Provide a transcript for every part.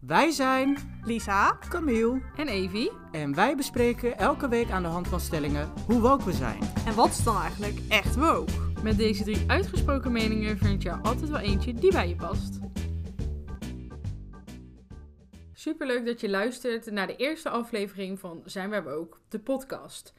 Wij zijn Lisa. Camille En Evie. en wij bespreken elke week aan de hand van stellingen hoe woke we zijn. En wat is dan eigenlijk echt woke? Met deze drie uitgesproken meningen vind je er altijd wel eentje die bij je past. Superleuk dat je luistert naar de eerste aflevering van Zijn wij ook, de podcast.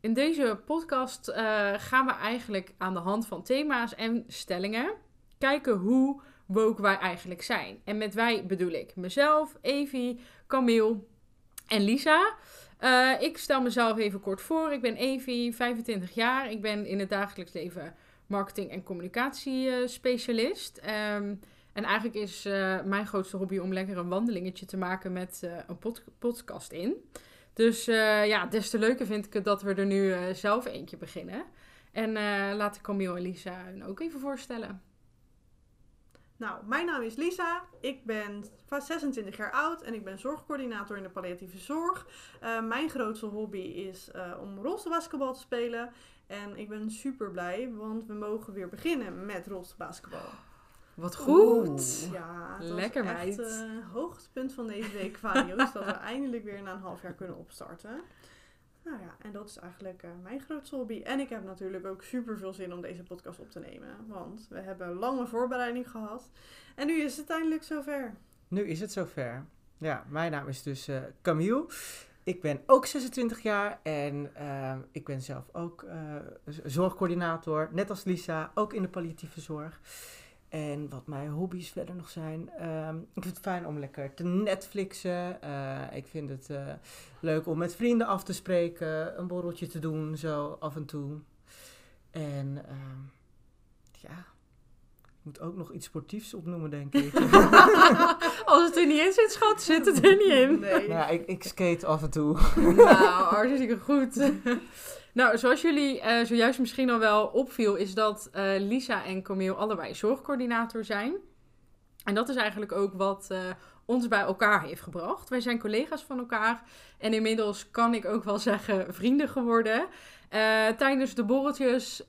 In deze podcast eh, gaan we eigenlijk aan de hand van thema's en stellingen kijken hoe woke wij eigenlijk zijn. En met wij bedoel ik mezelf, Evie, Camille en Lisa. Eh, ik stel mezelf even kort voor. Ik ben Evie, 25 jaar. Ik ben in het dagelijks leven marketing- en communicatiespecialist. Ehm, en eigenlijk is eh, mijn grootste hobby om lekker een wandelingetje te maken met eh, een pod- podcast in. Dus ja, des te leuker vind ik het dat we er nu zelf eentje beginnen. En laat ik Camille en Lisa ook even voorstellen. Nou, mijn naam is Lisa. Ik ben vast 26 jaar oud en ik ben zorgcoördinator in de palliatieve zorg. Eh, mijn grootste hobby is eh, om rolstoelbasketbal te spelen. En ik ben super blij, want we mogen weer beginnen met rolstoelbasketbal. Wat goed! Ja, het Lekker, meid. eh, hoogtepunt van deze week qua nieuws. dat we eindelijk weer na een half jaar kunnen opstarten. Nou ja, en dat is eigenlijk eh, mijn grootste hobby. En ik heb natuurlijk ook super veel zin om deze podcast op te nemen. Want we hebben lange voorbereiding gehad. En nu is het eindelijk zover. Nu is het zover. Ja, mijn naam is dus eh, Camille. Ik ben ook 26 jaar en eh, ik ben zelf ook zorgcoördinator, net als Lisa, ook in de palliatieve zorg. En wat mijn hobby's verder nog zijn. ehm, ik vind het fijn om lekker te Netflixen. Eh, ik vind het eh, leuk om met vrienden af te spreken, een borreltje te doen, zo af en toe. En ehm, ja, ik moet ook nog iets sportiefs opnoemen, denk ik. Als het er niet in zit, schat, zit het er niet in. Nee. Nou, ja, ik, ik skate af en toe. Nou, hartstikke goed. nou, zoals jullie eh, zojuist misschien al wel opviel, is dat eh, Lisa en Camille allebei zorgcoördinator zijn. En dat is eigenlijk ook wat eh, ons bij elkaar heeft gebracht. Wij zijn collega's van elkaar en inmiddels kan ik ook wel zeggen vrienden geworden. Tijdens de borreltjes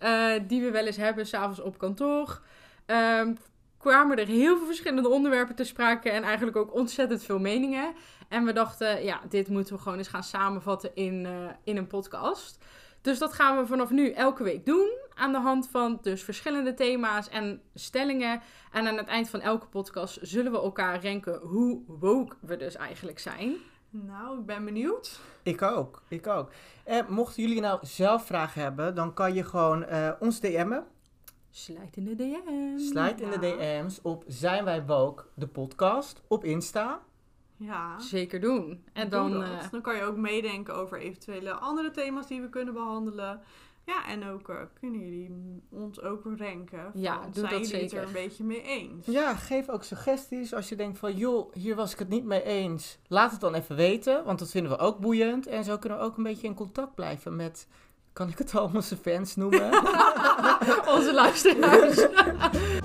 die we wel eens hebben, s'avonds op kantoor, ehm, kwamen er heel veel verschillende onderwerpen te sprake en eigenlijk ook ontzettend veel meningen. En we dachten, ja, dit moeten we gewoon eens gaan samenvatten in, in een podcast. Dus dat gaan we vanaf nu elke week doen. Aan de hand van dus verschillende thema's en stellingen. En aan het eind van elke podcast zullen we elkaar renken hoe woke we dus eigenlijk zijn. Nou, ik ben benieuwd. Ik ook, ik ook. En mochten jullie nou zelf vragen hebben, dan kan je gewoon eh, ons DM'en. Slijt in de DM. Slide in de. DM's op Zijn Wij Woke, de podcast, op Insta. Ja. Zeker doen. En doe dan, eh, dan kan je ook meedenken over eventuele andere thema's die we kunnen behandelen. Ja, en ook eh, kunnen jullie ons ook ranken. Ja, doe zijn dat jullie het zeker. er een beetje mee eens? Ja, geef ook suggesties als je denkt van, joh, hier was ik het niet mee eens. Laat het dan even weten, want dat vinden we ook boeiend. En zo kunnen we ook een beetje in contact blijven met, kan ik het al onze fans noemen? onze luisteraars.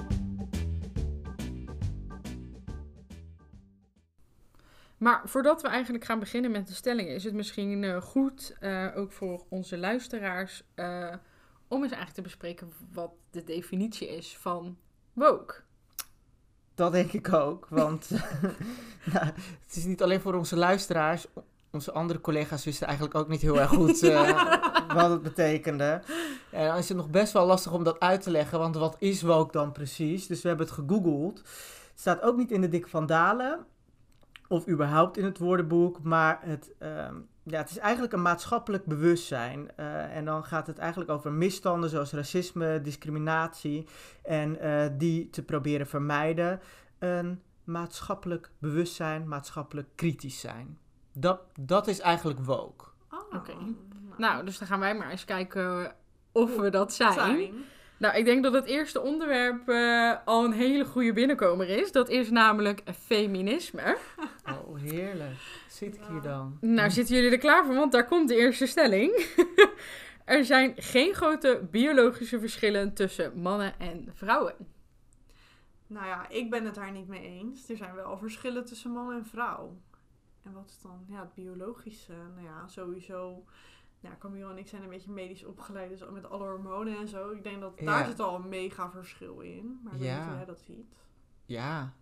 Maar voordat we eigenlijk gaan beginnen met de stellingen, is het misschien eh, goed, eh, ook voor onze luisteraars, eh, om eens eigenlijk te bespreken wat de definitie is van woke. Dat denk ik ook, want nou, het is niet alleen voor onze luisteraars. Onze andere collega's wisten eigenlijk ook niet heel erg goed wat het betekende. En dan is het nog best wel lastig om dat uit te leggen, want wat is woke dan precies? Dus we hebben het gegoogeld. Het staat ook niet in de Dik van Dalen, of überhaupt in het woordenboek, maar het, ehm, ja, het is eigenlijk een maatschappelijk bewustzijn. Eh, en dan gaat het eigenlijk over misstanden zoals racisme, discriminatie en eh, die te proberen vermijden. Een maatschappelijk bewustzijn, maatschappelijk kritisch zijn. Dat, dat is eigenlijk woke. Oh, Oké. Nou, dus dan gaan wij maar eens kijken of we dat zijn. zijn. Nou, ik denk dat het eerste onderwerp eh, al een hele goede binnenkomer is. Dat is namelijk feminisme. Oh, heerlijk. Zit ik hier dan? Nou, zitten jullie er klaar voor? Want daar komt de eerste stelling. er zijn geen grote biologische verschillen tussen mannen en vrouwen. Nou ja, ik ben het daar niet mee eens. Er zijn wel verschillen tussen man en vrouw. En wat is dan ja, het biologische? Nou ja, sowieso. Ja, Camille en ik zijn een beetje medisch opgeleid, dus ook met alle hormonen en zo. Ik denk dat daar Ja. zit al een mega verschil in. Maar Ja. niet hoe jij dat ziet. Ja.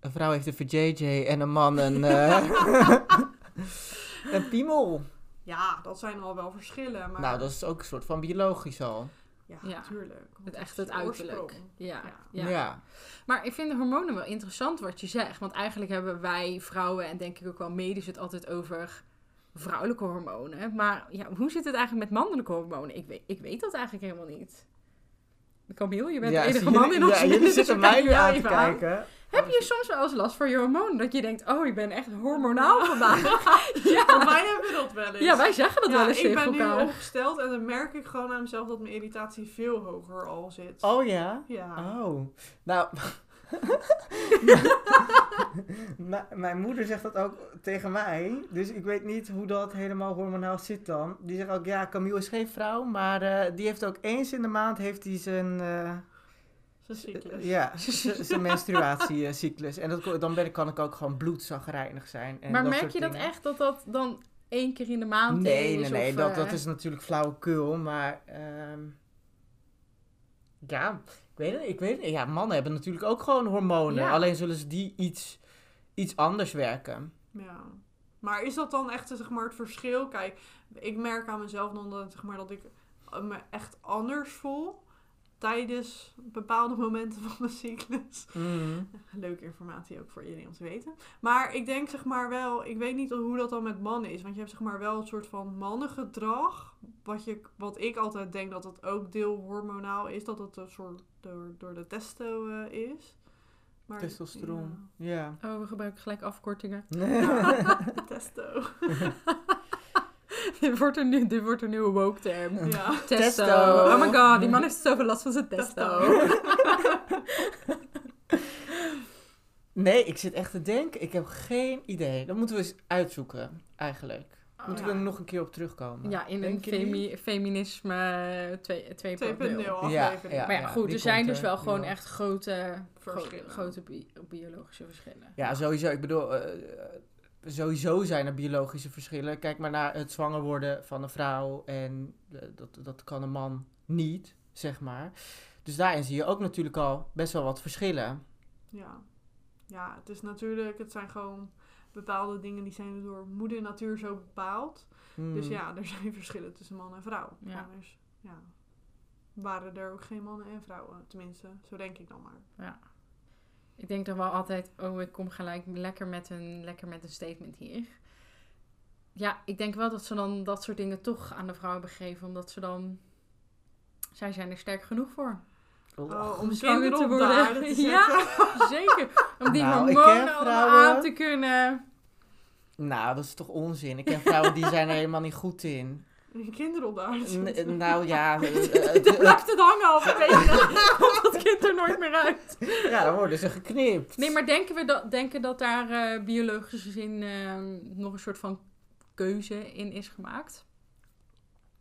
een vrouw heeft een VJJ en een man een, eh, een piemel. Ja, dat zijn al wel verschillen. Maar Nou, dat is ook een soort van biologisch al. ja, Ja. natuurlijk. Het echt het uiterlijk. Ja, Ja. ja. Maar ik vind de hormonen wel interessant wat je zegt. Want eigenlijk hebben wij vrouwen en denk ik ook wel medisch het altijd over vrouwelijke hormonen. Maar ja, hoe zit het eigenlijk met mannelijke hormonen? Ik weet, ik weet dat eigenlijk helemaal niet. Camille, je bent de enige man in ons Ja, jullie dus zitten mij nu aan te aan. kijken. Heb je soms wel eens last van je hormonen? Dat je denkt, oh, ik ben echt hormonaal vandaag. Bij ja. mij hebben we dat wel eens. ja, wij zeggen dat Ja, wel eens ik tegen ben nu opgesteld en dan merk ik gewoon aan mezelf dat mijn irritatie veel hoger al zit. Oh ja? Ja. Oh. Nou. Mijn moeder zegt dat ook tegen mij. Dus ik weet niet hoe dat helemaal hormonaal zit dan. Die zegt ook, ja, Camille is geen vrouw. Maar eh, die heeft ook eens in de maand heeft hij zijn... eh, Zo'n cyclus. ja, zijn menstruatiecyclus. En dat, dan ben ik, kan ik ook gewoon bloedzagrijnig zijn. En maar dat merk je dat dingen. echt dat dat dan één keer in de maand Nee, is? nee, nee. of, Dat, eh, dat is natuurlijk flauwekul. Maar ehm, ja, weet het. Ik weet het. Ja, mannen hebben natuurlijk ook gewoon hormonen. Ja. Alleen zullen ze die iets, iets anders werken. Ja. Maar is dat dan echt zeg maar, het verschil? Kijk, ik merk aan mezelf dan dat, zeg maar, dat ik me echt anders voel tijdens bepaalde momenten van mijn cyclus. Mm. Leuke informatie ook voor iedereen om te weten. Maar ik denk zeg maar wel, ik weet niet hoe dat dan met mannen is. Want je hebt zeg maar wel een soort van mannengedrag. Wat, je, wat ik altijd denk dat het ook deel hormonaal is. Dat het een soort door, door de testo eh, is. Maar, Testosteron. Ja. Oh, we gebruiken gelijk afkortingen. Testo. dit, wordt een, nieuw- dit wordt een nieuwe woke term. Ja. Testo. Testo. Oh my god, die man heeft zoveel last van zijn testo. nee, ik zit echt te denken. Ik heb geen idee. Dat moeten we eens uitzoeken, eigenlijk. Moeten ja. we er nog een keer op terugkomen? Ja, in een femi feminisme 2.0. 2.0 Ja, aflevering. ja. Maar ja, goed, er zijn dus er, wel gewoon echt grote, Verschillen. grote, grote bi- biologische verschillen. Ja, sowieso. Ik bedoel, eh, sowieso zijn er biologische verschillen. Kijk maar naar het zwanger worden van een vrouw. En eh, dat, dat kan een man niet, zeg maar. Dus daarin zie je ook natuurlijk al best wel wat verschillen. Ja. ja, het is natuurlijk, het zijn gewoon bepaalde dingen die zijn door moeder natuur zo bepaald. Hmm. Dus ja, er zijn verschillen tussen man en vrouw. Ja. Anders ja, waren er ook geen mannen en vrouwen. Tenminste, zo denk ik dan maar. Ik denk dan wel altijd, oh, ik kom gelijk lekker met een, lekker met een statement hier. Ja, ik denk wel dat ze dan dat soort dingen toch aan de vrouw hebben gegeven, omdat ze dan... Zij zijn er sterk genoeg voor. Oh, om om zwanger te worden. te Ja. Zeker. Om die Nou, hormonen vrouwen- aan te kunnen. Nou, dat is toch onzin. Ik ken vrouwen die zijn er helemaal niet goed in. Kinderen op de aarde N- zetten. nou ja, het- Dan blijft het hangen op een beetje. Komt dat kind er nooit meer uit. ja, dan worden ze geknipt. Nee, maar denken we dat, denken dat daar eh biologische zin eh, nog een soort van keuze in is gemaakt?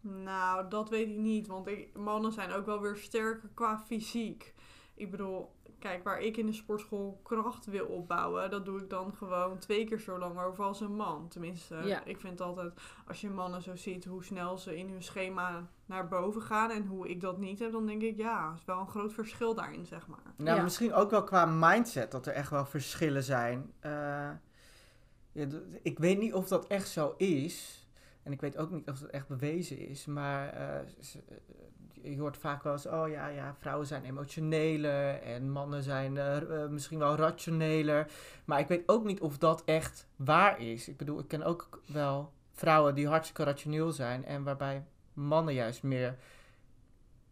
Nou, dat weet ik niet. Want ik, mannen zijn ook wel weer sterker qua fysiek. Ik bedoel, kijk, waar ik in de sportschool kracht wil opbouwen, dat doe ik dan gewoon twee keer zo lang over als een man. Tenminste, Ja. ik vind altijd, als je mannen zo ziet hoe snel ze in hun schema naar boven gaan en hoe ik dat niet heb, dan denk ik, ja, is wel een groot verschil daarin, zeg maar. Nou, Ja. misschien ook wel qua mindset dat er echt wel verschillen zijn. Eh, ja, ik weet niet of dat echt zo is. En ik weet ook niet of dat echt bewezen is. Maar eh, je hoort vaak wel eens, oh ja, ja, vrouwen zijn emotioneler en mannen zijn eh, eh, misschien wel rationeler. Maar ik weet ook niet of dat echt waar is. Ik bedoel, ik ken ook wel vrouwen die hartstikke rationeel zijn en waarbij mannen juist meer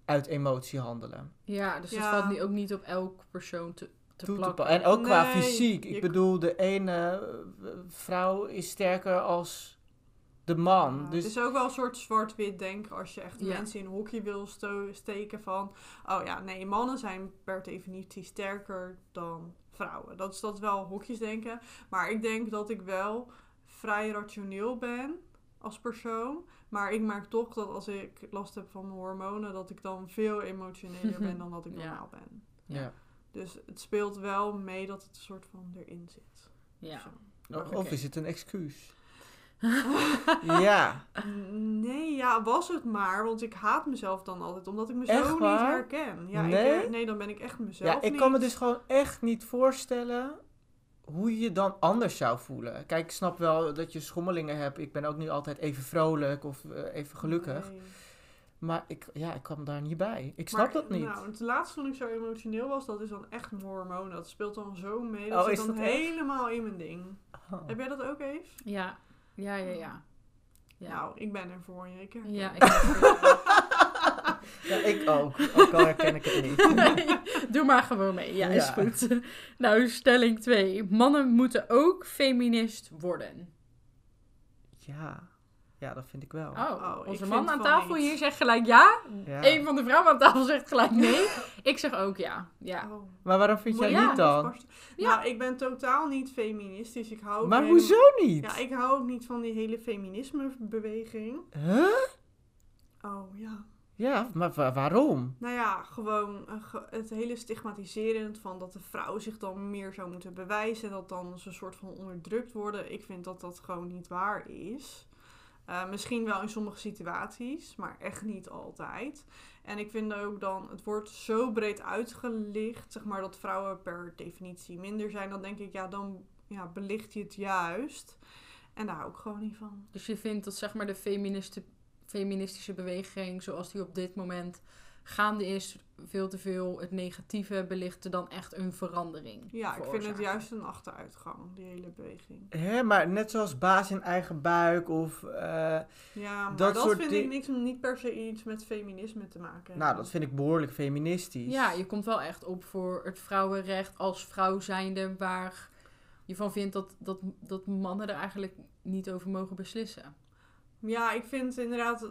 uit emotie handelen. Ja, dus Ja. dat valt nu ook niet op elk persoon te, te plakken. En ook qua fysiek. Ik bedoel, de ene eh, vrouw is sterker als de man. Ja, dus Het is ook wel een soort zwart-wit denken als je echt Ja. mensen in een hokje wil sto- steken van... Oh ja, nee, mannen zijn per definitie sterker dan vrouwen. Dat is, dat wel hokjes denken. Maar ik denk dat ik wel vrij rationeel ben als persoon. Maar ik merk toch dat als ik last heb van mijn hormonen... dat ik dan veel emotioneler ben dan dat ik Ja. normaal ben. ja. Dus het speelt wel mee dat het een soort van erin zit. Ja. Of, of is het een excuus? Ja. Nee, ja, was het maar. Want ik haat mezelf dan altijd, omdat ik me Echt zo niet herken. Ja, Nee? Ik, her- nee, dan ben ik echt mezelf Ja, ik niet. kan me dus gewoon echt niet voorstellen hoe je je dan anders zou voelen. Kijk, ik snap wel dat je schommelingen hebt. Ik ben ook niet altijd even vrolijk of eh, even gelukkig. Nee. Maar ik, ja, ik kwam daar niet bij. Ik snap Maar, dat niet. Nou, het laatste toen ik zo emotioneel was, dat is dan echt mijn hormoon. Dat speelt dan zo mee. Dat Oh, zit is dan dat echt? helemaal in mijn ding. Oh. Heb jij dat ook, Eve? Ja, ja, ja, ja. Ja, Nou, ik ben er voor je. Ik herken ja ik Ja, ik ook. Ook al herken ik het niet. Doe maar gewoon mee. Ja, is Ja. goed. Nou, stelling 2. Mannen moeten ook feminist worden. Ja. Ja, dat vind ik wel. Oh, Oh, onze man aan tafel niet. hier zegt gelijk ja. Ja. Een van de vrouwen aan tafel zegt gelijk nee. Ik zeg ook ja. Ja. Oh. Maar waarom vind jij Ja. niet dan? Ja. Nou, ik ben totaal niet feministisch. Ik hou Maar helemaal- hoezo niet? Ja, ik hou ook niet van die hele feminismebeweging. Huh? Oh, ja. Ja, maar wa- waarom? Nou ja, gewoon eh, het hele stigmatiserend van dat de vrouw zich dan meer zou moeten bewijzen. Dat dan ze een soort van onderdrukt worden. Ik vind dat dat gewoon niet waar is. Eh, misschien wel in sommige situaties, maar echt niet altijd. En ik vind ook dan, het wordt zo breed uitgelicht, zeg maar, dat vrouwen per definitie minder zijn. Dan denk ik, ja, dan ja, belicht je het juist. En daar hou ik gewoon niet van. Dus je vindt dat zeg maar de feministische beweging zoals die op dit moment gaande is, veel te veel het negatieve belichten dan echt een verandering. Ja, ik vind het juist een achteruitgang, die hele beweging. Hè, maar net zoals baas in eigen buik of... eh, Ja, maar Dat dat, soort vind ik niks, niet per se iets met feminisme te maken. nou, dat vind ik behoorlijk feministisch. Ja, je komt wel echt op voor het vrouwenrecht als vrouw zijnde, waar je van vindt dat, dat, dat mannen er eigenlijk niet over mogen beslissen. Ja, ik vind inderdaad...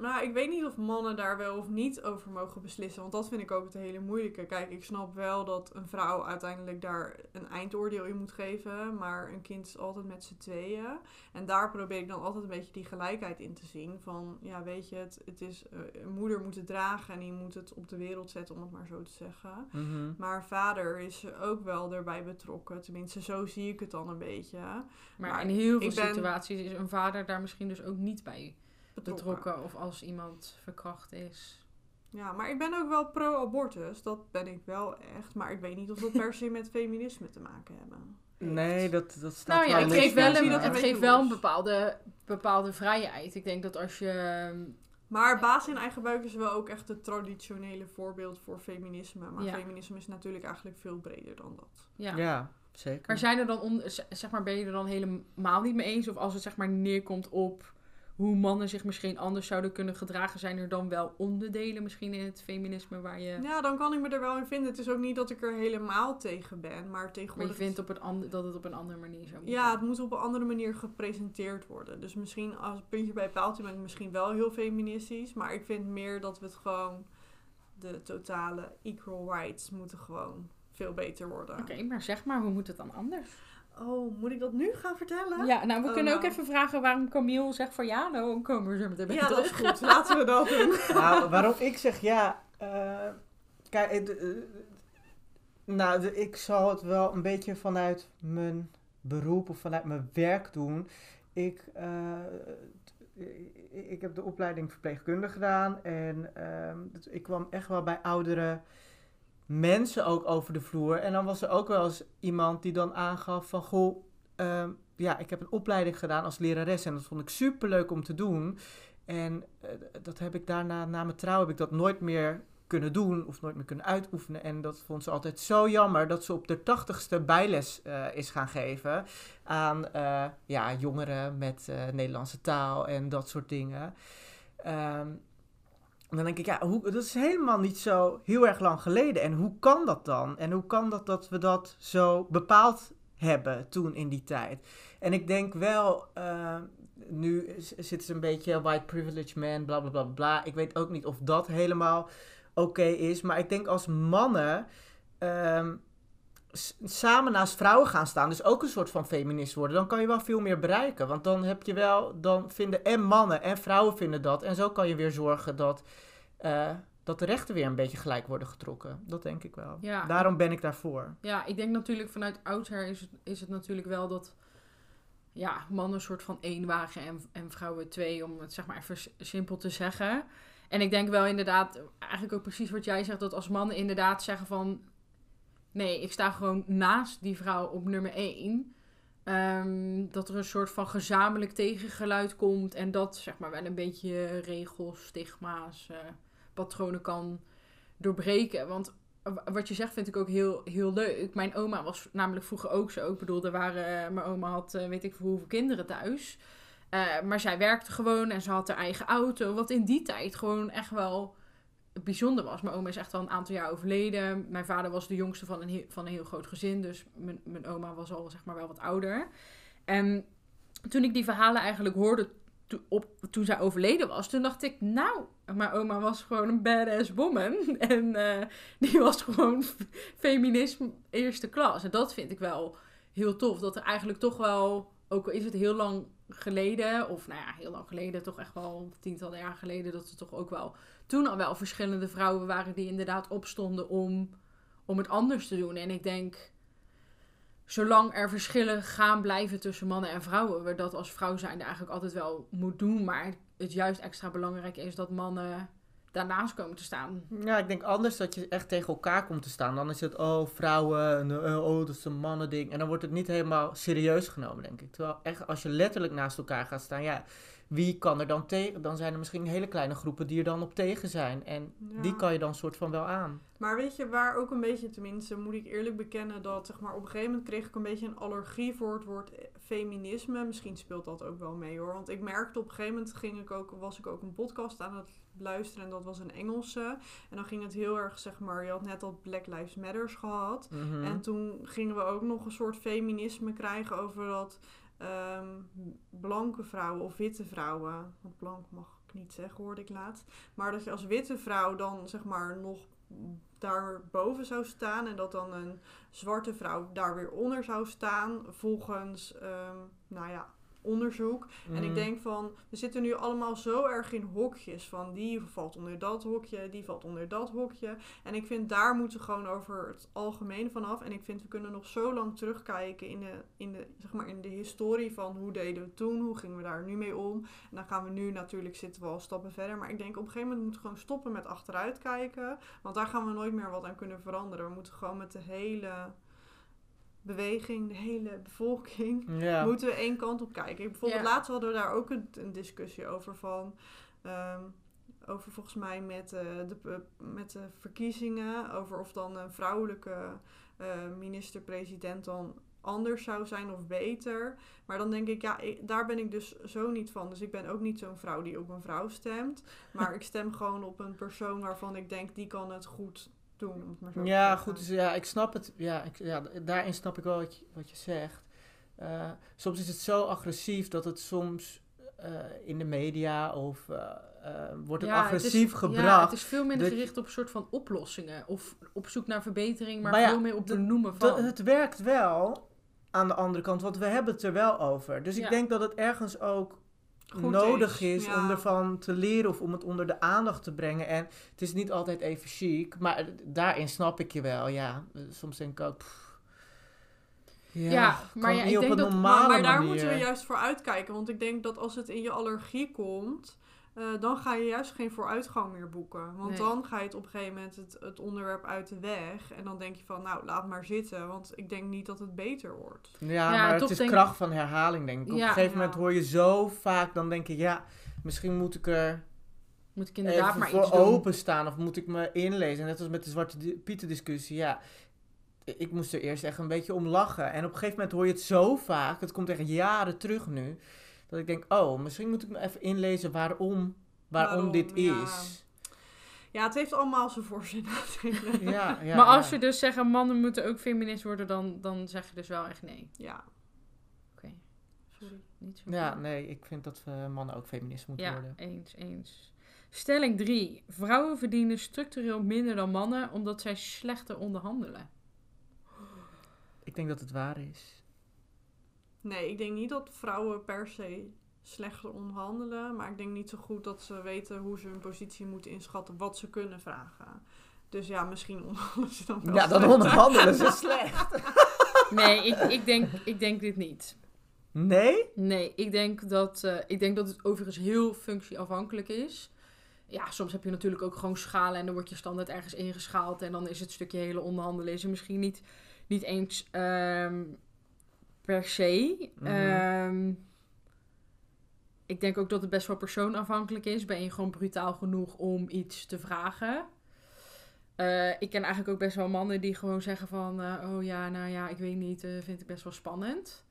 Nou, ik weet niet of mannen daar wel of niet over mogen beslissen. Want dat vind ik ook het hele moeilijke. Kijk, ik snap wel dat een vrouw uiteindelijk daar een eindoordeel in moet geven. Maar een kind is altijd met z'n tweeën. En daar probeer ik dan altijd een beetje die gelijkheid in te zien. Van, ja, weet je, het, het is... eh, een moeder moet het dragen en die moet het op de wereld zetten, om het maar zo te zeggen. Mhm. Maar vader is ook wel erbij betrokken. Tenminste, zo zie ik het dan een beetje. Maar, Maar in heel veel ben- situaties is een vader daar misschien dus ook niet bij Betrokken. betrokken. Of als iemand verkracht is. Ja, maar ik ben ook wel pro-abortus. Dat ben ik wel echt. Maar ik weet niet of dat per se met feminisme te maken hebben. Nee, dat, dat staat Nou ja, wel het geeft wel een, het geeft wel een bepaalde, bepaalde vrijheid. Ik denk dat als je... Maar baas in eigen buik is wel ook echt het traditionele voorbeeld voor feminisme. Maar Ja. feminisme is natuurlijk eigenlijk veel breder dan dat. Ja. Ja, zeker. Maar zijn er dan on, zeg maar, ben je er dan helemaal niet mee eens? Of als het zeg maar neerkomt op hoe mannen zich misschien anders zouden kunnen gedragen, zijn er dan wel onderdelen misschien in het feminisme waar je. Ja, dan kan ik me er wel in vinden. Het is ook niet dat ik er helemaal tegen ben. Maar Maar je tegenwoordig... vindt op een ander, dat het op een andere manier zou moeten. Ja, het moet op een andere manier gepresenteerd worden. Dus misschien als puntje bij paaltje ben ik misschien wel heel feministisch. Maar ik vind meer dat we het gewoon... De totale equal rights moeten gewoon veel beter worden. Oké, maar zeg maar, hoe moet het dan anders? Oh, moet ik dat nu gaan vertellen? Ja, nou, we Oh, kunnen ook nou. even vragen waarom Camille zegt van ja, nou, dan komen we zo meteen bij Ja, dat is goed. Laten we dat doen. Nou, waarom ik zeg ja. eh, kijk, eh, eh, nou, de- ik zal het wel een beetje vanuit mijn beroep of vanuit mijn werk doen. Ik, eh, t- ik, heb de opleiding verpleegkundige gedaan en ehm, ik kwam echt wel bij oudere mensen ook over de vloer. En dan was er ook wel eens iemand die dan aangaf van goh, ehm, ja, ik heb een opleiding gedaan als lerares en dat vond ik super leuk om te doen. En eh, dat heb ik daarna, na mijn trouw, heb ik dat nooit meer kunnen doen of nooit meer kunnen uitoefenen. En dat vond ze altijd zo jammer dat ze op de tachtigste bijles eh, is gaan geven aan eh, ja, jongeren met Nederlandse taal en dat soort dingen. Ehm, dan denk ik, ja, hoe, dat is helemaal niet zo heel erg lang geleden. En hoe kan dat dan? En hoe kan dat dat we dat zo bepaald hebben toen in die tijd? En ik denk wel, eh, nu z- zitten ze een beetje white privilege man, bla bla bla bla. Ik weet ook niet of dat helemaal oké is. Maar ik denk als mannen ehm, samen naast vrouwen gaan staan, dus ook een soort van feminist worden, dan kan je wel veel meer bereiken. Want dan heb je wel, dan vinden en mannen en vrouwen vinden dat. En zo kan je weer zorgen dat, eh, dat de rechten weer een beetje gelijk worden getrokken. Dat denk ik wel. Ja. Daarom ben ik daarvoor. Ja, ik denk natuurlijk vanuit oudsher is het, is het natuurlijk wel dat ja, mannen een soort van één wagen en, en vrouwen twee, om het zeg maar even simpel te zeggen. En ik denk wel inderdaad, eigenlijk ook precies wat jij zegt, dat als mannen inderdaad zeggen van Nee, ik sta gewoon naast die vrouw op nummer 1. dat er een soort van gezamenlijk tegengeluid komt. En dat zeg maar wel een beetje regels, stigma's, eh, patronen kan doorbreken. Want wat je zegt vind ik ook heel, heel leuk. Mijn oma was namelijk vroeger ook zo. Ik bedoel, er waren, eh, mijn oma had eh, weet ik voor hoeveel kinderen thuis. Maar zij werkte gewoon en ze had haar eigen auto. Wat in die tijd gewoon echt wel bijzonder was. Mijn oma is echt al een aantal jaar overleden. Mijn vader was de jongste van een heel, van een heel groot gezin. Dus mijn, mijn oma was al zeg maar wel wat ouder. En toen ik die verhalen eigenlijk hoorde op, toen zij overleden was, toen dacht ik, nou, mijn oma was gewoon een badass woman. En uh, die was gewoon feminisme eerste klas. En dat vind ik wel heel tof. Dat er eigenlijk toch wel, ook al is het heel lang geleden, of nou ja, heel lang geleden, toch echt wel tientallen jaar geleden, dat er toch ook wel toen al wel verschillende vrouwen waren die inderdaad opstonden om, om het anders te doen. En ik denk, zolang er verschillen gaan blijven tussen mannen en vrouwen, we dat als vrouw zijn eigenlijk altijd wel moet doen. Maar het juist extra belangrijk is dat mannen daarnaast komen te staan. Ja, ik denk anders dat je echt tegen elkaar komt te staan. Dan is het, oh, vrouwen, uh, oh, dat is een mannending. En dan wordt het niet helemaal serieus genomen, denk ik. Terwijl echt, als je letterlijk naast elkaar gaat staan, ja, wie kan er dan tegen? Dan zijn er misschien hele kleine groepen die er dan op tegen zijn. En die kan je dan soort van wel aan. Maar weet je, waar ook een beetje, tenminste, moet ik eerlijk bekennen, dat zeg maar op een gegeven moment kreeg ik een beetje een allergie voor het woord feminisme. Misschien speelt dat ook wel mee hoor. Want ik merkte op een gegeven moment ging ik ook, was ik ook een podcast aan het luisteren en dat was een Engelse. En dan ging het heel erg, zeg maar, je had net al Black Lives Matters gehad. Mhm. En toen gingen we ook nog een soort feminisme krijgen over dat ehm, blanke vrouwen of witte vrouwen, want blank mag ik niet zeggen, hoorde ik laatst. Maar dat je als witte vrouw dan, zeg maar, nog daarboven zou staan en dat dan een zwarte vrouw daar weer onder zou staan volgens, ehm, nou ja, onderzoek. En ik Mm. denk van, we zitten nu allemaal zo erg in hokjes. Van die valt onder dat hokje, die valt onder dat hokje. En ik vind daar moeten we gewoon over het algemeen vanaf. En ik vind we kunnen nog zo lang terugkijken in de, in de, zeg maar in de historie van hoe deden we toen, hoe gingen we daar nu mee om. En dan gaan we nu natuurlijk zitten we al stappen verder. Maar ik denk op een gegeven moment moeten we gewoon stoppen met achteruit kijken. Want daar gaan we nooit meer wat aan kunnen veranderen. We moeten gewoon met de hele beweging, de hele bevolking Ja. moeten we één kant op kijken. Bijvoorbeeld Ja. laatst hadden we daar ook een, een discussie over van... ehm, over volgens mij met, eh, de, met de verkiezingen. Over of dan een vrouwelijke eh, minister-president dan anders zou zijn of beter. Maar dan denk ik, ja, ik- daar ben ik dus zo niet van. Dus ik ben ook niet zo'n vrouw die op een vrouw stemt. Maar ik stem gewoon op een persoon waarvan ik denk, die kan het goed doen. Om het maar zo te Ja, goed, dus ja, ik snap het. Ja, ik, ja, daarin snap ik wel wat je, wat je zegt. Eh, soms is het zo agressief dat het soms eh, in de media of eh, wordt het Ja, agressief is, gebracht. Ja, het is veel minder dat- gericht op een soort van oplossingen. Of op zoek naar verbetering, maar, Maar ja, veel meer op benoemen van. het werkt wel aan de andere kant, want we hebben het er wel over. Dus ik denk dat het ergens ook Goed nodig is, is, ja. om ervan te leren of om het onder de aandacht te brengen. En het is niet altijd even chic, maar daarin snap ik je wel. Ja, soms denk ik ook. pff, ja, Ja, maar ja, niet ik op denk een dat- Maar, maar daar manier. moeten we juist voor uitkijken. Want ik denk dat als het in je allergie komt, eh, dan ga je juist geen vooruitgang meer boeken. Want Nee. dan ga je het op een gegeven moment het, het onderwerp uit de weg. En dan denk je van, nou, laat maar zitten. Want ik denk niet dat het beter wordt. Ja, Ja, maar het is kracht van herhaling, denk ik. Op Ja. een gegeven moment Ja. hoor je zo vaak, dan denk ik, ja, misschien moet ik er Moet ik inderdaad even maar voor iets doen. openstaan of moet ik me inlezen. Net als met de Zwarte Pieten discussie, ja. Ik moest er eerst echt een beetje om lachen. En op een gegeven moment hoor je het zo vaak, het komt echt jaren terug nu, dat ik denk, oh, misschien moet ik me even inlezen waarom, waarom, Waarom, dit ja. is. Ja, het heeft allemaal zijn voor- en nadelen. Ja, ja, maar als ja. je dus zegt, mannen moeten ook feminist worden, dan, dan zeg je dus wel echt nee. Ja. Oké. Sorry. Niet zo Ja, nee, ik vind dat we mannen ook feminist moeten Ja, worden. eens, eens. Stelling 3. Vrouwen verdienen structureel minder dan mannen omdat zij slechter onderhandelen. Ik denk dat het waar is. Nee, ik denk niet dat vrouwen per se slechter onderhandelen. Maar ik denk niet zo goed dat ze weten hoe ze hun positie moeten inschatten. Wat ze kunnen vragen. Dus ja, misschien onderhandelen ze dan wel Ja, dan slechter. onderhandelen ze slecht. Nee, ik, ik, denk, ik denk dit niet. Nee? Nee, ik denk, dat, eh, ik denk dat het overigens heel functieafhankelijk is. ja, soms heb je natuurlijk ook gewoon schalen en dan word je standaard ergens ingeschaald. En dan is het stukje hele onderhandelen is er misschien niet, niet eens ehm, per se. Mhm. Ehm, ik denk ook dat het best wel persoonafhankelijk is. Ben je gewoon brutaal genoeg om iets te vragen? Eh, ik ken eigenlijk ook best wel mannen die gewoon zeggen van... eh, oh ja, nou ja, ik weet niet, eh, vind ik best wel spannend.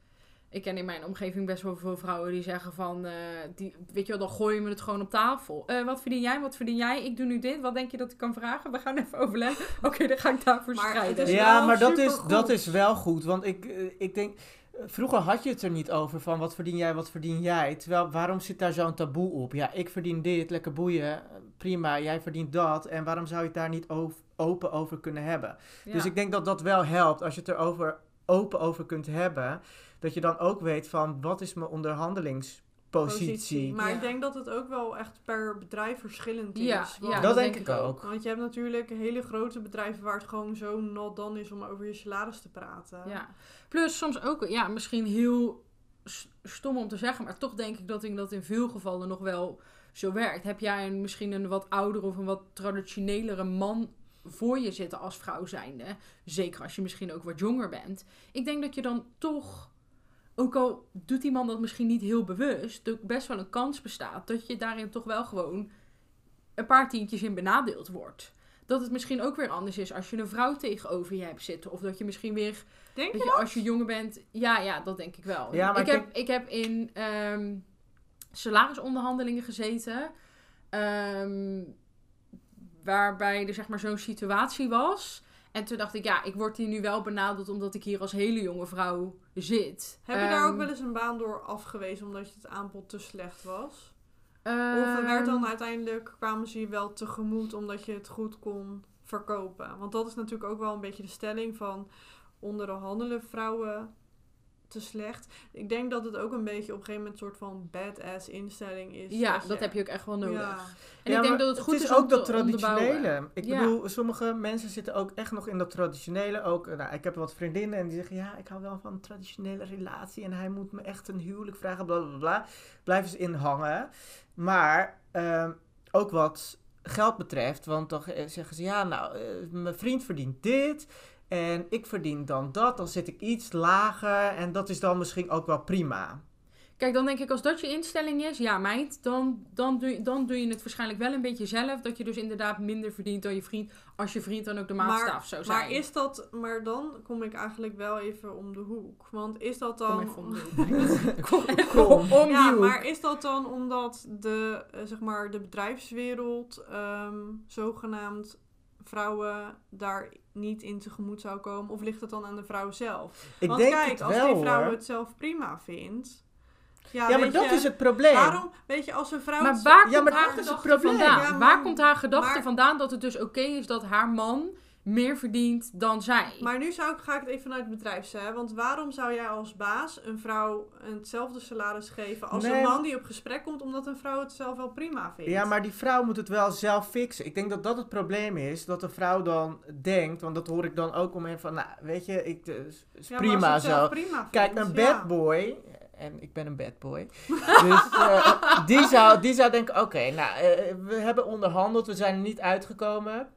Ik ken in mijn omgeving best wel veel vrouwen die zeggen van... eh, die, weet je wel, dan gooien we het gewoon op tafel. Eh, wat verdien jij, wat verdien jij? Ik doe nu dit, wat denk je dat ik kan vragen? We gaan even overleggen. Oké, dan ga ik daarvoor Maar strijden. Ja, maar dat is, dat is wel goed. Want ik, ik denk, vroeger had je het er niet over van wat verdien jij, wat verdien jij. Terwijl, waarom zit daar zo'n taboe op? Ja, ik verdien dit, lekker boeien, prima, jij verdient dat. En waarom zou je het daar niet open over kunnen hebben? Ja. Dus ik denk dat dat wel helpt als je het erover open over kunt hebben. Dat je dan ook weet van wat is mijn onderhandelingspositie. Maar Ja. ik denk dat het ook wel echt per bedrijf verschillend is. Ja, dat, dat denk denk ik ik ook. Want je hebt natuurlijk hele grote bedrijven waar het gewoon zo not dan is om over je salaris te praten. Ja. Plus soms ook, ja, misschien heel stom om te zeggen, maar toch denk ik dat in, dat in veel gevallen nog wel zo werkt. Heb jij een, misschien een wat oudere of een wat traditionelere man voor je zitten als vrouw zijnde, zeker als je misschien ook wat jonger bent. Ik denk dat je dan toch, ook al doet die man dat misschien niet heel bewust, er best wel een kans bestaat dat je daarin toch wel gewoon een paar tientjes in benadeeld wordt. Dat het misschien ook weer anders is als je een vrouw tegenover je hebt zitten. Of dat je misschien weer Denk je je, als je jonger bent, ja, ja, dat denk ik wel. Ja, maar ik, ik heb, ik heb in ehm, salarisonderhandelingen gezeten. ehm, waarbij er zeg maar zo'n situatie was. En toen dacht ik, ja, ik word hier nu wel benaderd omdat ik hier als hele jonge vrouw zit. Heb je daar ook Ehm, wel eens een baan door afgewezen omdat je het aanbod te slecht was? Of ehm, werd dan uiteindelijk, kwamen ze je wel tegemoet omdat je het goed kon verkopen? Want dat is natuurlijk ook wel een beetje de stelling van onderhandelen vrouwen te slecht. Ik denk dat het ook een beetje op een gegeven moment een soort van badass instelling is. Ja, dat heb je ook echt wel nodig. Ja. En Ja, ik denk dat het goed is, is, ook om te dat traditionele. Ik Ja. bedoel, sommige mensen zitten ook echt nog in dat traditionele. Ook, nou, ik heb wat vriendinnen en die zeggen: Ja, ik hou wel van een traditionele relatie. En hij moet me echt een huwelijk vragen. Bla bla bla. Blijven ze in hangen. Maar ehm, ook wat geld betreft. Want dan eh, zeggen ze: Ja, nou, eh, mijn vriend verdient dit. En ik verdien dan dat. Dan zit ik iets lager. En dat is dan misschien ook wel prima. Kijk, dan denk ik als dat je instelling is, ja meid, dan, dan, doe, je, dan doe je het waarschijnlijk wel een beetje zelf. Dat je dus inderdaad minder verdient dan je vriend, als je vriend dan ook de maatstaf zou zijn. Maar is dat, maar dan kom ik eigenlijk wel even om de hoek. Want is dat dan. Kom even om de hoek. Kom Kom. ja, maar is dat dan omdat de, eh, zeg maar, de bedrijfswereld ehm, zogenaamd vrouwen daar niet in tegemoet zou komen? Of ligt het dan aan de vrouw zelf? Ik Want denk kijk, het als wel die vrouw hoor. het zelf prima vindt. Ja, Ja, maar dat je, is het probleem. Waarom, weet je, als een vrouw. Maar waar Ja, komt maar haar dat is het gedachte probleem. vandaan? Ja, maar- waar komt haar gedachte maar- vandaan dat het dus oké is dat haar man meer verdient dan zij? Maar nu zou ik, ga ik het even vanuit het bedrijf zeggen. Want waarom zou jij als baas een vrouw hetzelfde salaris geven als Nee, een man die op gesprek komt omdat een vrouw het zelf wel prima vindt? Ja, maar die vrouw moet het wel zelf fixen. Ik denk dat dat het probleem is. Dat de vrouw dan denkt, want dat hoor ik dan ook om van, nou, weet je, ik, eh, is is Ja, maar prima zo. Prima vindt, Kijk, een ja. bad boy, en ik ben een bad boy, dus eh, die, zou, die zou denken, oké, nou, eh, we hebben onderhandeld, we zijn er niet uitgekomen.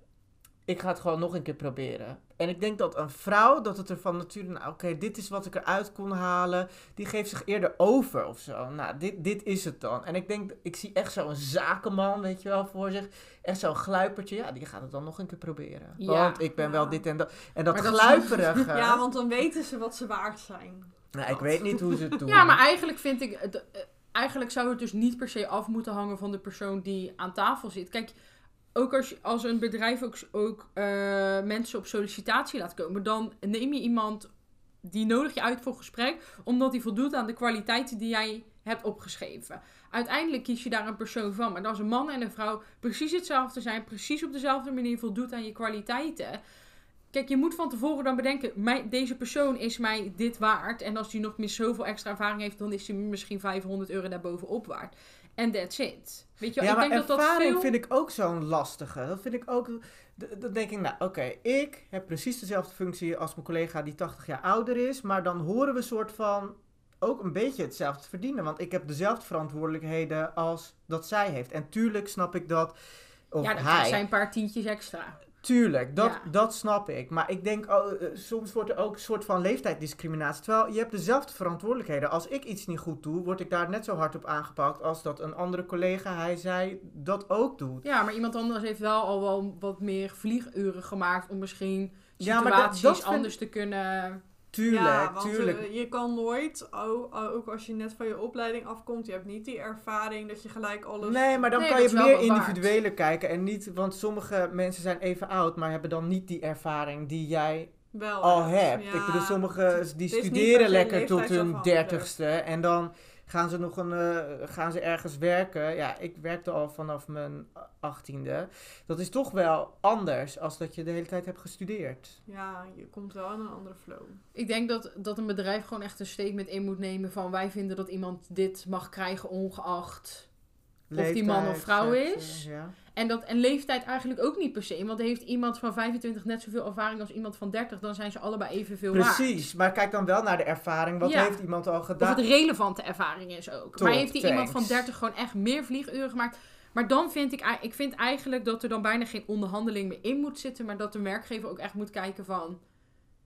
Ik ga het gewoon nog een keer proberen. En ik denk dat een vrouw, dat het er van nature, nou oké, dit is wat ik eruit kon halen. Die geeft zich eerder over of zo. Nou, dit, dit is het dan. En ik denk, ik zie echt zo'n zakenman, weet je wel, voor zich. Echt zo'n gluipertje. Ja, die gaat het dan nog een keer proberen. Ja. Want ik ben Ja. wel dit en dat. En dat Maar dat is-. Ja, want dan weten ze wat ze waard zijn. nou, ik weet niet hoe ze het doen. Ja, maar eigenlijk vind ik... het, eh, Eigenlijk zou het dus niet per se af moeten hangen van de persoon die aan tafel zit. Kijk, ook als, als een bedrijf ook, ook eh, mensen op sollicitatie laat komen... dan neem je iemand die nodig je uit voor gesprek... omdat die voldoet aan de kwaliteiten die jij hebt opgeschreven. Uiteindelijk kies je daar een persoon van. Maar als een man en een vrouw precies hetzelfde zijn... precies op dezelfde manier voldoet aan je kwaliteiten... Kijk, je moet van tevoren dan bedenken, deze persoon is mij dit waard. En als die nog mis zoveel extra ervaring heeft, dan is hij misschien 500 euro daarbovenop waard. En that's it. Weet je, ja, ik maar denk dat dat ervaring veel... vind ik ook zo'n lastige. Dat vind ik ook... Dan denk ik, nou oké, ik heb precies dezelfde functie als mijn collega die 80 jaar ouder is. Maar dan horen we soort van ook een beetje hetzelfde verdienen. Want ik heb dezelfde verantwoordelijkheden als dat zij heeft. En tuurlijk snap ik dat. Of ja, dat hij. zijn een paar tientjes extra. Tuurlijk, dat, Ja. dat snap ik. Maar ik denk, oh, eh, soms wordt er ook een soort van leeftijddiscriminatie. Terwijl je hebt dezelfde verantwoordelijkheden. Als ik iets niet goed doe, word ik daar net zo hard op aangepakt als dat een andere collega, hij zei, dat ook doet. Ja, maar iemand anders heeft wel al wel wat meer vlieguren gemaakt om misschien Ja, maar dat- situaties vind- anders te kunnen... Tuurlijk, ja, want tuurlijk. eh, je kan nooit, oh, oh, ook als je net van je opleiding afkomt, je hebt niet die ervaring dat je gelijk alles... Nee, maar dan Nee, kan je meer wat waard. individuele kijken en niet, want sommige mensen zijn even oud, maar hebben dan niet die ervaring die jij wel al hebt. hebt. Ja, ik bedoel, sommigen die studeren lekker tot hun dertigste en dan gaan ze nog een, eh, gaan ze ergens werken. Ja, ik werkte al vanaf mijn achttiende. Dat is toch wel anders als dat je de hele tijd hebt gestudeerd. Ja, je komt wel in een andere flow. Ik denk dat, dat een bedrijf gewoon echt een statement in moet nemen van wij vinden dat iemand dit mag krijgen ongeacht Of die man of vrouw is. ja. En, dat, en leeftijd eigenlijk ook niet per se. Want heeft iemand van 25 net zoveel ervaring als iemand van 30, dan zijn ze allebei evenveel Precies, maar kijk dan wel naar de ervaring. Wat Ja. heeft iemand al. Of gedaan? het relevante ervaring is ook. Top, maar heeft die iemand van 30 gewoon echt meer vlieguren gemaakt? Maar dan vind ik, ik vind eigenlijk dat er dan bijna geen onderhandeling meer in moet zitten. Maar dat de werkgever ook echt moet kijken van...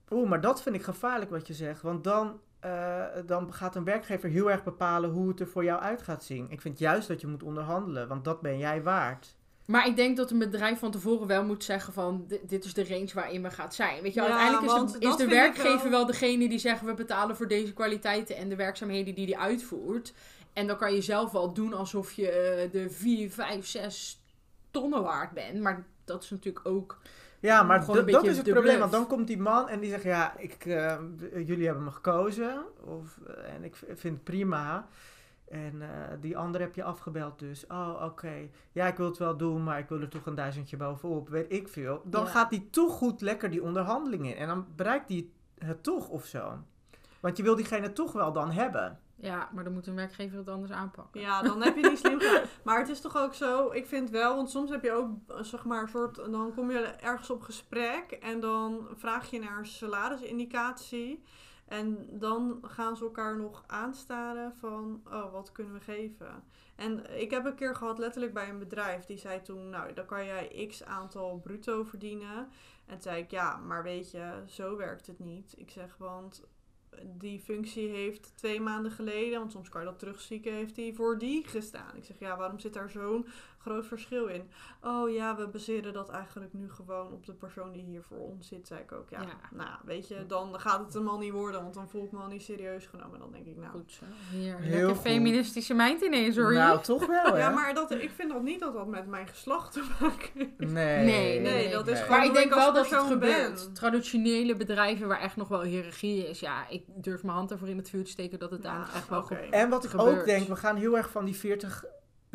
Oeh, maar dat vind ik gevaarlijk wat je zegt. Want dan, eh, dan gaat een werkgever heel erg bepalen hoe het er voor jou uit gaat zien. Ik vind juist dat je moet onderhandelen, want dat ben jij waard. Maar ik denk dat een bedrijf van tevoren wel moet zeggen van... "Di- dit is de range waarin we gaan zijn. Weet je, Ja, uiteindelijk is de, is de werkgever wel- wel... degene die zeggen... we betalen voor deze kwaliteiten en de werkzaamheden die die uitvoert. En dan kan je zelf wel doen alsof je eh, de 4, 5, 6 tonnen waard bent. Maar dat is natuurlijk ook... Ja, maar Gewoon een d- dat is het probleem. bluff. Want dan komt die man en die zegt: Ja, ik, eh, jullie hebben me gekozen. Of, eh, en ik vind het prima. En eh, die andere heb je afgebeld dus. Oh, oké. Ja, ik wil het wel doen, maar ik wil er toch een duizendje bovenop. Weet ik veel. Dan Ja. gaat die toch goed lekker die onderhandeling in. En dan bereikt die het toch of zo. Want je wil diegene toch wel dan hebben. Ja, maar dan moet een werkgever het anders aanpakken. Ja, dan heb je niet slim gedaan. Maar het is toch ook zo, ik vind wel, want soms heb je ook, zeg maar, een soort, dan kom je ergens op gesprek en dan vraag je naar een salarisindicatie. En dan gaan ze elkaar nog aanstaren van, oh, wat kunnen we geven? En ik heb een keer gehad, letterlijk bij een bedrijf, die zei toen, nou, dan kan jij x aantal bruto verdienen. En toen zei ik, ja, maar weet je, zo werkt het niet. Ik zeg, want die functie heeft twee maanden geleden, want soms kan je dat terugzieken, heeft hij voor die gestaan. Ik zeg, ja, waarom zit daar zo'n groot verschil in? Oh ja, we baseren dat eigenlijk nu gewoon op de persoon die hier voor ons zit, zei ik ook. Ja, Ja. nou, weet je, dan gaat het hem al niet worden, want dan voel ik me al niet serieus genomen. Dan denk ik, nou... Goed zo. Hier, Heel lekker goed. feministische mind ineens hoor. Nou, toch wel, hè? Ja, maar dat, ik vind dat niet dat dat met mijn geslacht te maken heeft. Nee. Nee, nee, dat is nee. gewoon Maar ik denk als wel dat het gebeurt. ben. Traditionele bedrijven waar echt nog wel hiërarchie is. Ja, ik durf mijn hand ervoor in het vuur te steken dat het daar Ja, nog echt wel goed En wat ik ook denk, we gaan heel erg van die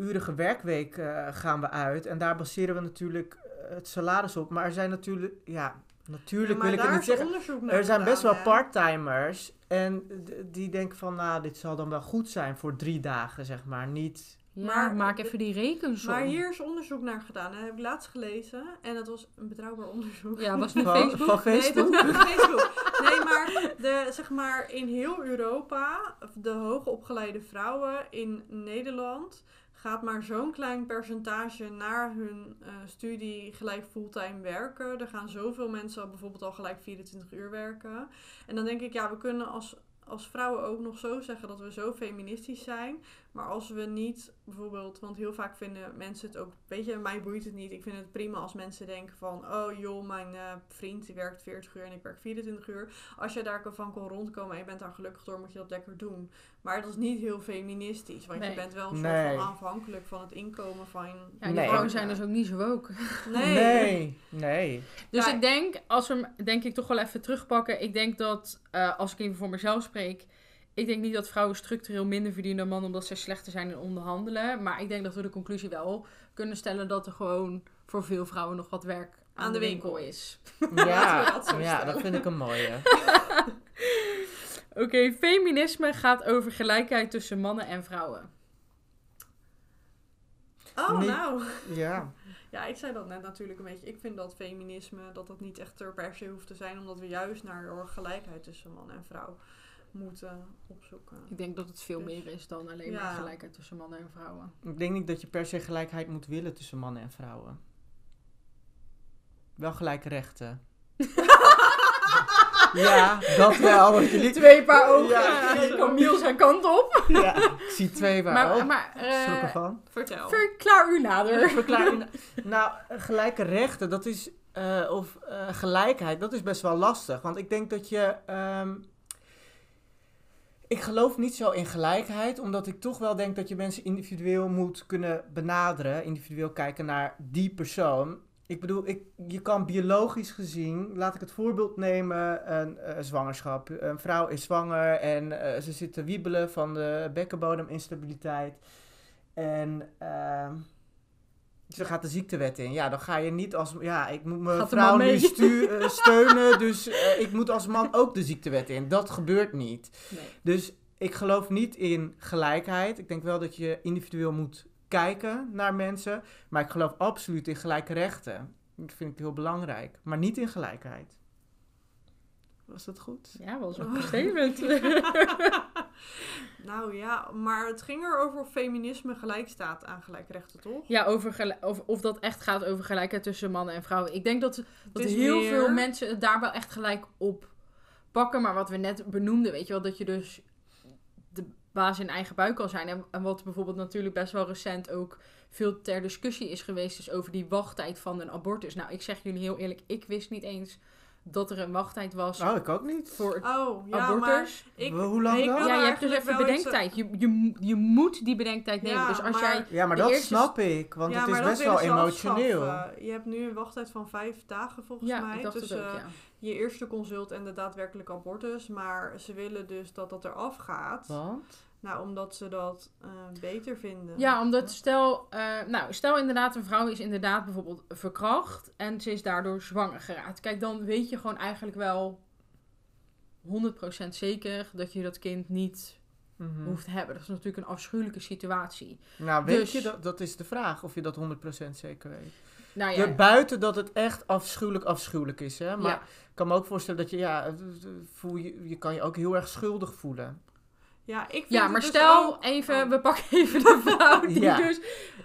40-urige werkweek eh, gaan we uit. En daar baseren we natuurlijk eh, het salaris op. Maar er zijn natuurlijk, ja, natuurlijk Ja, wil ik het niet zeggen. Er zijn best wel hè. parttimers. En die denken van, nou, dit zal dan wel goed zijn voor drie dagen, zeg maar. Niet... Ja, Maar- maak even die rekensom. Maar hier is onderzoek naar gedaan. Dat heb ik laatst gelezen. En dat was een betrouwbaar onderzoek. Ja, was Van, Facebook? van Facebook? Nee, dat was op Facebook. Nee, maar, de, zeg maar in heel Europa, de hoogopgeleide vrouwen in Nederland, gaat maar zo'n klein percentage naar hun eh, studie gelijk fulltime werken. Er gaan zoveel mensen bijvoorbeeld al gelijk 24 uur werken. En dan denk ik, ja, we kunnen als, als vrouwen ook nog zo zeggen dat we zo feministisch zijn. Maar als we niet bijvoorbeeld, want heel vaak vinden mensen het ook, weet je, mij boeit het niet. Ik vind het prima als mensen denken van, oh joh, mijn eh, vriend die werkt 40 uur en ik werk 24 uur. Als je daarvan kan rondkomen en je bent daar gelukkig door, moet je dat lekker doen. Maar dat is niet heel feministisch, want Nee. je bent wel een Nee. soort van afhankelijk van het inkomen van... Ja, die Nee. vrouwen zijn dus ook niet zo ook. Nee. Nee, nee. Dus Ja. ik denk, als we hem denk ik toch wel even terugpakken. Ik denk dat, eh, als ik even voor mezelf spreek. Ik denk niet dat vrouwen structureel minder verdienen dan mannen omdat ze slechter zijn in onderhandelen. Maar ik denk dat we de conclusie wel kunnen stellen dat er gewoon voor veel vrouwen nog wat werk aan, de winkel, is. Ja, dat ja dat vind ik een mooie. Oké, feminisme gaat over gelijkheid tussen mannen en vrouwen. Oh, nou. Ja. Ja, ik zei dat net natuurlijk een beetje. Ik vind dat feminisme, dat dat niet echt er per se hoeft te zijn, omdat we juist naar gelijkheid tussen man en vrouw moeten opzoeken. Ik denk dat het veel Dus- meer is dan alleen Ja. maar gelijkheid tussen mannen en vrouwen. Ik denk niet dat je per se gelijkheid moet willen tussen mannen en vrouwen. Wel gelijke rechten. ja, dat wel. want jullie- Twee paar ogen. Ja. Ja. Camille zijn kant op. Ja, ik zie twee waar Maar, ook. maar eh, ervan. Vertel. verklaar u nader. Verklaar nou, gelijke rechten, dat is, eh, of eh, gelijkheid, dat is best wel lastig. Want ik denk dat je, ehm, ik geloof niet zo in gelijkheid, omdat ik toch wel denk dat je mensen individueel moet kunnen benaderen, individueel kijken naar die persoon. Ik bedoel, ik, je kan biologisch gezien, laat ik het voorbeeld nemen, een, eh, zwangerschap. Een vrouw is zwanger en eh, ze zit te wiebelen van de bekkenbodeminstabiliteit. En ehm, ze gaat de ziektewet in. Ja, dan ga je niet als... Ja, ik moet mijn Gaat vrouw nu eh, steunen, dus eh, ik moet als man ook de ziektewet in. Dat gebeurt niet. Nee. Dus ik geloof niet in gelijkheid. Ik denk wel dat je individueel moet kijken naar mensen. Maar ik geloof absoluut in gelijke rechten. Dat vind ik heel belangrijk. Maar niet in gelijkheid. Was dat goed? Ja, wel zo'n statement. nou ja, maar het ging erover of feminisme gelijk staat aan gelijkrechten, toch? ja, over of, of dat echt gaat over gelijkheid tussen mannen en vrouwen. Ik denk dat, dat is heel veel mensen het daar wel echt gelijk op pakken. Maar wat we net benoemden, weet je wel, dat je dus de baas in eigen buik kan zijn. En, en wat bijvoorbeeld natuurlijk best wel recent ook veel ter discussie is geweest, is over die wachttijd van een abortus. Nou, ik zeg jullie heel eerlijk, ik wist niet eens dat er een wachttijd was Oh, ik ook niet. voor Oh, ja, maar ik, Hoe lang ik dan? Ja, je hebt dus even bedenktijd. Je, je, je moet die bedenktijd nemen. Ja, dus als maar- jij... Ja, maar De dat eerste- snap ik. Want Ja, het is maar dat best wel emotioneel. afschaffen. Je hebt nu een wachttijd van vijf dagen volgens Ja, mij. tussen ook, ja. je eerste consult en de daadwerkelijke abortus. Maar ze willen dus dat dat eraf gaat. Want? Nou, omdat ze dat eh, beter vinden. Ja, omdat stel, eh, nou, stel inderdaad een vrouw is inderdaad bijvoorbeeld verkracht en ze is daardoor zwanger geraakt. Kijk, dan weet je gewoon eigenlijk wel 100% zeker dat je dat kind niet Mhm. hoeft te hebben. Dat is natuurlijk een afschuwelijke situatie. Nou, weet Dus- je, dat, dat is de vraag of je dat 100% zeker weet. Nou ja, buiten dat het echt afschuwelijk afschuwelijk is, hè. Maar ja. ik kan me ook voorstellen dat je, ja, voel je, je kan je ook heel erg schuldig voelen. Ja, ik vind ja maar dus stel ook- even, Oh. we pakken even de vrouw die Ja. dus,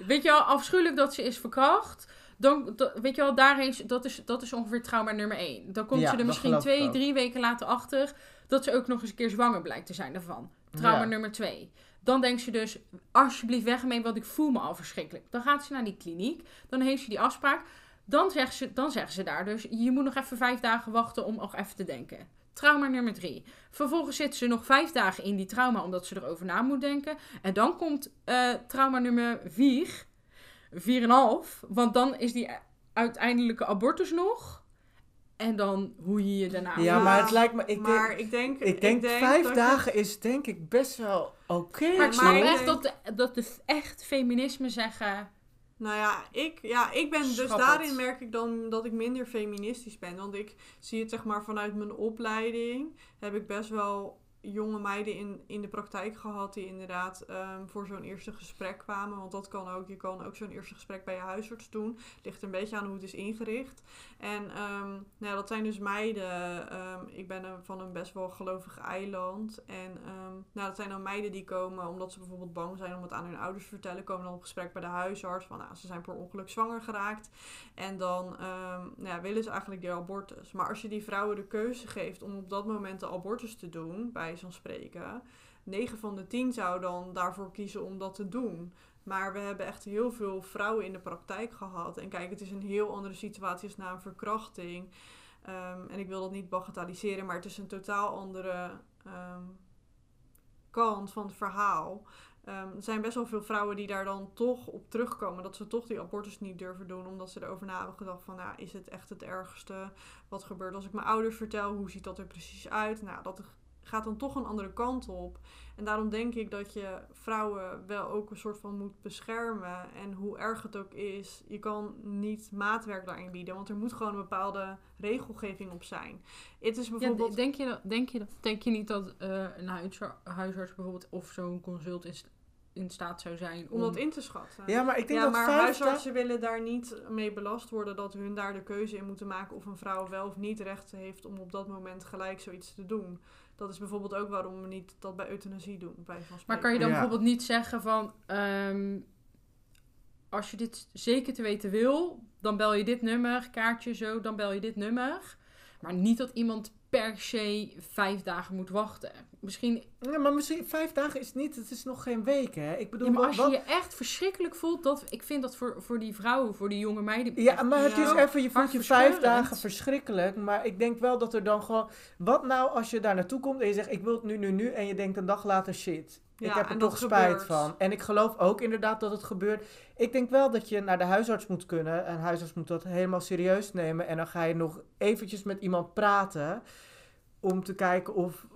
weet je wel, afschuwelijk dat ze is verkracht. Dan, dat- weet je wel, daarheen, dat is, dat is ongeveer trauma nummer één. Dan komt Ja, ze er misschien twee, drie weken later achter dat ze ook nog eens een keer zwanger blijkt te zijn daarvan. Trauma Ja. nummer twee. Dan denkt ze dus, alsjeblieft weg ermee, want ik voel me al verschrikkelijk. Dan gaat ze naar die kliniek, dan heeft ze die afspraak. Dan zeggen ze, dan zeggen ze daar dus, je moet nog even vijf dagen wachten om nog even te denken. Trauma nummer drie. Vervolgens zit ze nog vijf dagen in die trauma omdat ze erover na moet denken. En dan komt eh, trauma nummer vier, vier en een half. Want dan is die uiteindelijke abortus nog. En dan hoe je je daarna... Ja, Ja, maar het lijkt me, ik maar denk, ik denk, ik denk, vijf dat dagen is denk ik best wel oké. Maar ik snap echt denk- dat de, dat de echt feminisme zeggen... Nou ja, ik, ja, ik ben dus daarin het. merk ik dan dat ik minder feministisch ben. Want ik zie het zeg maar vanuit mijn opleiding. Heb ik best wel jonge meiden in, in de praktijk gehad die inderdaad ehm, voor zo'n eerste gesprek kwamen. Want dat kan ook. Je kan ook zo'n eerste gesprek bij je huisarts doen. Ligt een beetje aan hoe het is ingericht. En ehm, nou dat zijn dus meiden. ehm, ik ben van een best wel gelovig eiland. En nou, dat zijn dan meiden die komen omdat ze bijvoorbeeld bang zijn om het aan hun ouders te vertellen. Komen dan op gesprek bij de huisarts. Van nou, ze zijn per ongeluk zwanger geraakt. En dan nou willen ze eigenlijk die abortus. Maar als je die vrouwen de keuze geeft om op dat moment de abortus te doen, bij zo'n spreken. 9 van de 10 zou dan daarvoor kiezen om dat te doen. Maar we hebben echt heel veel vrouwen in de praktijk gehad. En kijk, het is een heel andere situatie als na een verkrachting. Ehm, en ik wil dat niet bagatelliseren, maar het is een totaal andere ehm, kant van het verhaal. Ehm, er zijn best wel veel vrouwen die daar dan toch op terugkomen. Dat ze toch die abortus niet durven doen. Omdat ze erover na hebben gedacht van... Nou, is het echt het ergste? Wat gebeurt als ik mijn ouders vertel? Hoe ziet dat er precies uit? Nou, dat gaat dan toch een andere kant op. En daarom denk ik dat je vrouwen wel ook een soort van moet beschermen. En hoe erg het ook is, je kan niet maatwerk daarin bieden. Want er moet gewoon een bepaalde regelgeving op zijn. Het is bijvoorbeeld... denk, je, dat- denk, je, dat- denk je niet dat eh, een huisar- huisarts bijvoorbeeld of zo'n consult in, st- in staat zou zijn om dat in te schatten. Ja, maar ik denk ja, dat maar vijf huisartsen willen daar niet mee belast worden dat hun daar de keuze in moeten maken of een vrouw wel of niet recht heeft om op dat moment gelijk zoiets te doen. Dat is bijvoorbeeld ook waarom we niet dat bij euthanasie doen. Bij van Maar kan je dan Ja. bijvoorbeeld niet zeggen van... ehm, als je dit zeker te weten wil, dan bel je dit nummer, kaartje zo, dan bel je dit nummer. Maar niet dat iemand per se vijf dagen moet wachten. Misschien, Ja, maar misschien vijf dagen is niet, het is nog geen week, hè? Ik bedoel, ja, maar als je wat- je echt verschrikkelijk voelt, dat, ik vind dat voor, voor die vrouwen, voor die jonge meiden... Ja, maar het is even, je voelt je vijf dagen verschrikkelijk. Maar ik denk wel dat er dan gewoon... Wat nou als je daar naartoe komt en je zegt, ik wil het nu, nu, nu. En je denkt een dag later, shit, ik heb er toch spijt gebeurt. van. En ik geloof ook inderdaad dat het gebeurt. Ik denk wel dat je naar de huisarts moet kunnen. En huisarts moet dat helemaal serieus nemen. En dan ga je nog eventjes met iemand praten. Om te kijken of,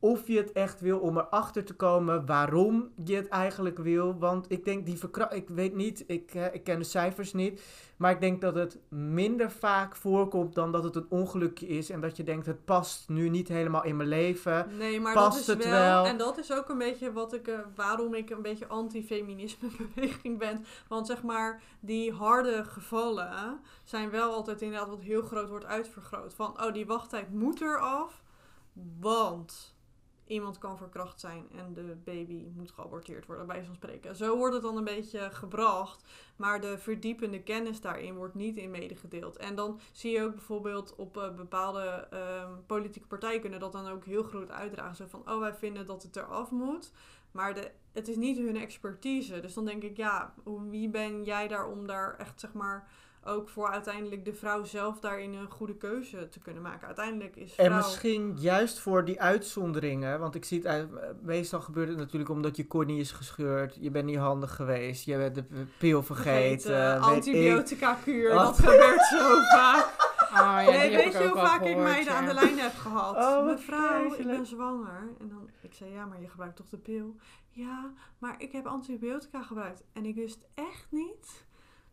of je het echt wil. Om erachter te komen waarom je het eigenlijk wil. Want ik denk die verkracht... Ik weet niet, ik, ik ken de cijfers niet. Maar ik denk dat het minder vaak voorkomt dan dat het een ongelukje is. En dat je denkt, het past nu niet helemaal in mijn leven. Nee, maar Past dat is het wel, wel? En dat is ook een beetje wat ik, eh, waarom ik een beetje anti-feminisme beweging ben. Want zeg maar, die harde gevallen zijn wel altijd inderdaad wat heel groot wordt uitvergroot. Van, oh, die wachttijd moet eraf, want iemand kan verkracht zijn en de baby moet geaborteerd worden, bij zo'n spreken. Zo wordt het dan een beetje gebracht, maar de verdiepende kennis daarin wordt niet in medegedeeld. En dan zie je ook bijvoorbeeld op eh, bepaalde ehm, politieke partijen kunnen dat dan ook heel groot uitdragen. Zo van, oh wij vinden dat het eraf moet, maar de, het is niet hun expertise. Dus dan denk ik, ja, wie ben jij daar om daar echt zeg maar ook voor uiteindelijk de vrouw zelf daarin een goede keuze te kunnen maken. Uiteindelijk is vrouw... En misschien juist voor die uitzonderingen, want ik zie het, meestal gebeurt het natuurlijk omdat je kornie is gescheurd, je bent niet handig geweest, je bent de pil vergeten, weet ik. antibiotica kuur, Wat? dat gebeurt zo vaak. Ja, nee, weet je hoe vaak ik meiden ja. aan de lijn heb gehad? Oh, Mevrouw, ik ben zwanger. En dan, ik zei, ja, maar je gebruikt toch de pil? Ja, maar ik heb antibiotica gebruikt. En ik wist echt niet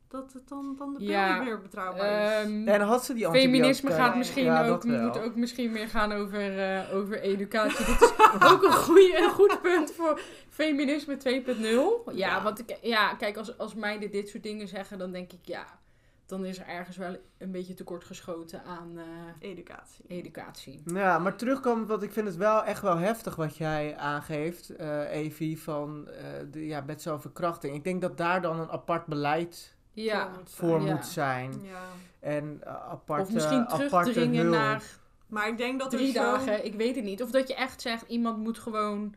dat het dan, dan de pil Ja, niet meer betrouwbaar is. Ehm, En had ze die Feminisme gaat misschien ja, ook, dat moet ook misschien meer gaan over, eh, over educatie. Dit is ook een, goeie, een goed punt voor feminisme 2.0. Ja, Ja. want ik, ja, kijk, als, als meiden dit soort dingen zeggen, dan denk ik, ja, dan is er ergens wel een beetje tekort geschoten aan eh, Educatie. educatie. Ja, maar terugkomend, want ik vind het wel echt wel heftig wat jij aangeeft, eh Evie, van eh, de, ja, met zo'n verkrachting. Ik denk dat daar dan een apart beleid Ja, Voor moet voor Ja. moet zijn. Ja. En eh, aparte, of misschien aparte naar Maar ik denk dat er drie zo... dagen, ik weet het niet. Of dat je echt zegt, iemand moet gewoon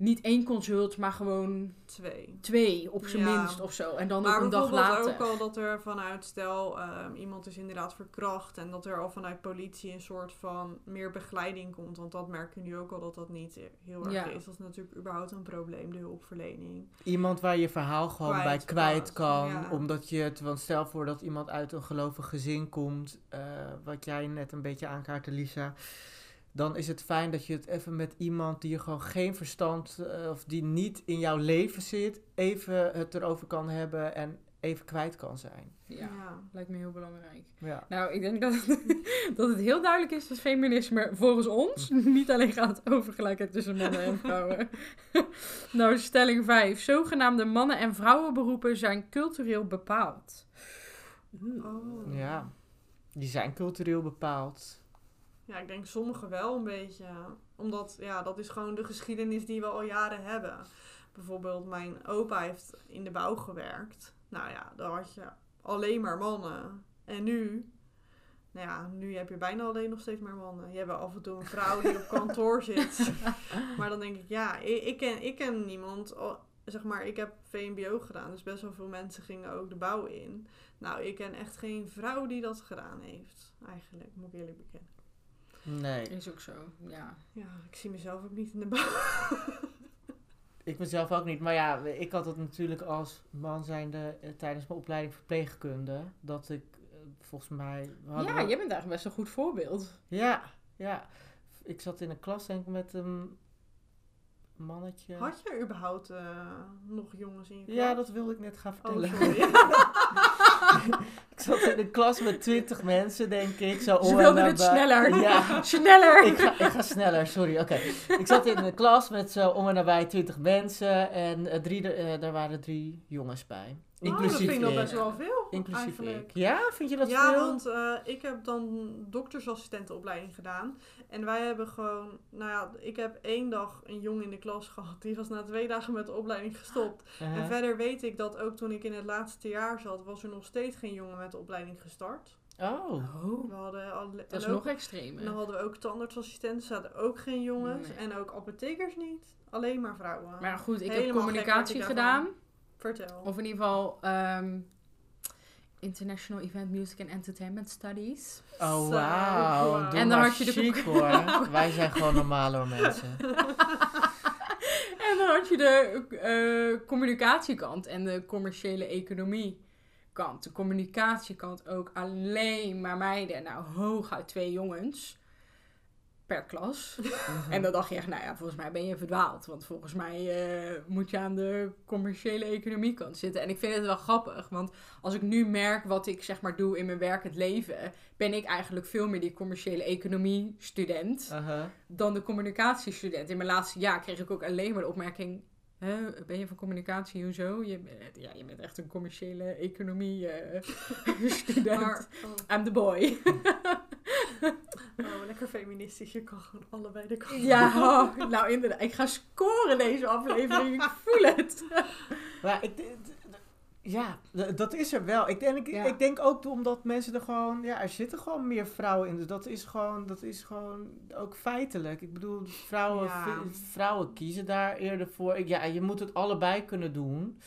niet één consult, maar gewoon Twee. twee op zijn Ja. minst of zo. En dan Maar ook een dag bijvoorbeeld later. ook al dat er vanuit, stel ehm, iemand is inderdaad verkracht en dat er al vanuit politie een soort van meer begeleiding komt. Want dat merken we nu ook al dat dat niet heel erg Ja. is. Dat is natuurlijk überhaupt een probleem, de hulpverlening. Iemand waar je verhaal gewoon bij Kwijt kan, ja. Omdat je het, want stel voor dat iemand uit een gelovig gezin komt, eh, wat jij net een beetje aankaartte, Lisa. Dan is het fijn dat je het even met iemand die er gewoon geen verstand, eh, of die niet in jouw leven zit, even het erover kan hebben en even kwijt kan zijn. Ja, lijkt me heel belangrijk. Ja. Nou, ik denk dat het, dat het heel duidelijk is dat feminisme volgens ons niet alleen gaat over gelijkheid tussen mannen en vrouwen. nou, stelling 5. Zogenaamde mannen- en vrouwenberoepen zijn cultureel bepaald. Oh. ja, die zijn cultureel bepaald. Ja, ik denk sommigen wel een beetje. Omdat, ja, dat is gewoon de geschiedenis die we al jaren hebben. Bijvoorbeeld, mijn opa heeft in de bouw gewerkt. Nou ja, dan had je alleen maar mannen. En nu, nou ja, nu heb je bijna alleen nog steeds maar mannen. Je hebt af en toe een vrouw die op kantoor zit. Maar dan denk ik, ja, ik, ik, ken, ik ken niemand. Zeg maar, ik heb VMBO gedaan, dus best wel veel mensen gingen ook de bouw in. Nou, ik ken echt geen vrouw die dat gedaan heeft. Eigenlijk, moet ik eerlijk bekennen. Nee, Is ook zo, ja. Ja, ik zie mezelf ook niet in de bouw. ik mezelf ook niet. Maar ja, ik had het natuurlijk als man zijnde eh, tijdens mijn opleiding verpleegkunde. Dat ik eh, volgens mij... Ja, jij bent eigenlijk best een goed voorbeeld. Ja, ja. Ik zat in een klas denk ik met een mannetje. Had je überhaupt eh, nog jongens in je klas? Ja, dat wilde ik net gaan Oh, vertellen. sorry. ik zat in een klas met twintig mensen, denk ik. Zo Ze en wilden het sneller. Ja, Sneller! ik ga, ik ga sneller, sorry. Oké. Ik zat in een klas met zo om en nabij twintig mensen. En eh, drie, er- eh, daar waren drie jongens bij. Oh, dat Inclusief vind ik nog best wel veel. Inclusief eigenlijk. ik. Ja, vind je dat ja, veel? want eh, ik heb dan doktersassistentenopleiding gedaan. En wij hebben gewoon, nou ja, ik heb één dag een jongen in de klas gehad. Die was na twee dagen met de opleiding gestopt. Uh-huh. En verder weet ik dat ook toen ik in het laatste jaar zat, was er nog steeds geen jongen met de opleiding gestart. Oh. Oh, We hadden alle, dat is ook- nog extremer. En dan hadden we ook tandartsassistenten, zaten ook geen jongens. Nee. En ook apothekers niet. Alleen maar vrouwen. Maar goed, ik heb Helemaal communicatie gedaan. Vertel. Of in ieder geval ehm, International Event Music and Entertainment Studies. Oh, wauw. Doe En dan maar had je de chic, hoor. Wij zijn gewoon normale mensen. En dan had je de eh, communicatiekant en de commerciële economie kant. De communicatiekant ook alleen maar meiden. Nou, hooguit twee jongens per klas. En dan dacht je echt, nou ja, volgens mij ben je verdwaald. Want volgens mij eh, moet je aan de commerciële economie kant zitten. En ik vind het wel grappig, want als ik nu merk wat ik zeg maar doe in mijn werk, het leven, ben ik eigenlijk veel meer die commerciële economie student Uh-huh. dan de communicatiestudent. In mijn laatste jaar kreeg ik ook alleen maar de opmerking... Hè, ben je van communicatie, hoezo? Je, bent- ja, je bent echt een commerciële economie eh, student. Maar, oh, I'm the boy. oh, lekker feministisch. Je kan gewoon allebei de kant ja, oh, nou inderdaad. Ik ga scoren deze aflevering. Ik voel het. Maar d- ja, dat is er wel. Ik denk, Ja. ik denk ook omdat mensen er gewoon, ja, er zitten gewoon meer vrouwen in. Dus dat is gewoon, dat is gewoon ook feitelijk. Ik bedoel, vrouwen, Ja. vrouwen kiezen daar eerder voor. Ja, je moet het allebei kunnen doen.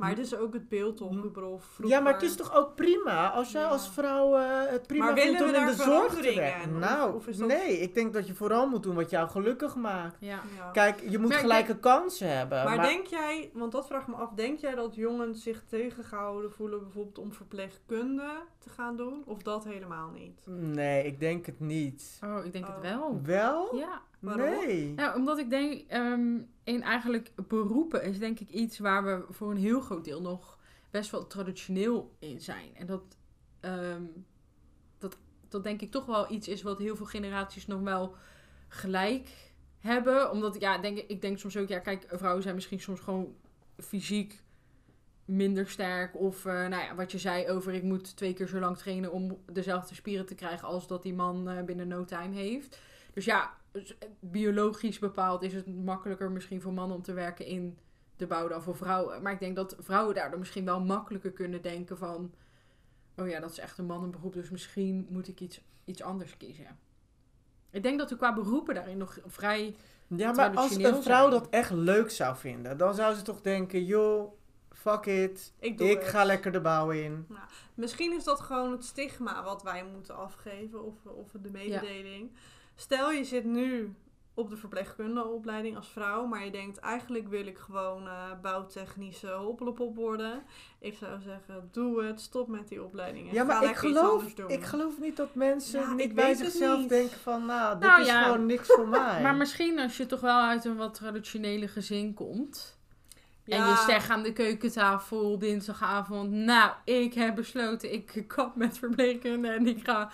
Maar het is ook het beeld toch? Ik bedoel, vroeger... Ja, maar het is toch ook prima als jij Ja. als vrouw eh, het prima Maar vindt om in de zorg te werken. Of- Nou, of is dat- nee, ik denk dat je vooral moet doen wat jou gelukkig maakt. Ja. Ja. Kijk, je moet Maar gelijke kansen hebben. maar, Maar, denk jij, want dat vraagt me af, denk jij dat jongens zich tegengehouden voelen bijvoorbeeld om verpleegkunde te gaan doen? Of dat helemaal niet? Nee, ik denk het niet. Oh, ik denk het Oh. wel. Wel? Ja. Waarom? Nee. Nou, omdat ik denk, ehm, in eigenlijk beroepen is denk ik iets waar we voor een heel groot deel nog best wel traditioneel in zijn. En dat, ehm, dat, dat denk ik toch wel iets is wat heel veel generaties nog wel gelijk hebben. Omdat, ja, denk, ik ik denk soms ook, ja, kijk, vrouwen zijn misschien soms gewoon fysiek minder sterk. Of, eh, nou ja, wat je zei over, ik moet twee keer zo lang trainen om dezelfde spieren te krijgen als dat die man eh, binnen no time heeft. Dus ja, biologisch bepaald is het makkelijker misschien voor mannen om te werken in de bouw dan voor vrouwen. Maar ik denk dat vrouwen daardoor misschien wel makkelijker kunnen denken van... Oh ja, dat is echt een mannenberoep, dus misschien moet ik iets, iets anders kiezen. Ik denk dat we qua beroepen daarin nog vrij... Ja, maar als een vrouw zijn. dat echt leuk zou vinden, dan zou ze toch denken, joh, fuck it, Ik ga lekker de bouw in. Misschien is dat gewoon het stigma wat wij moeten afgeven, of, of de mededeling. Stel je zit nu op de verpleegkundeopleiding als vrouw, maar je denkt eigenlijk wil ik gewoon eh, bouwtechnische hoppelopop worden. Ik zou zeggen, doe het, stop met die opleiding en Ja, ga maar ik geloof, anders doen. ik geloof niet dat mensen Ja, niet bij zichzelf niet. denken van, nou, dit Nou is ja. gewoon niks voor mij. Maar misschien als je toch wel uit een wat traditionele gezin komt... En je zegt aan de keukentafel op dinsdagavond... Nou, ik heb besloten, ik kap met verpleegkunde en ik ga...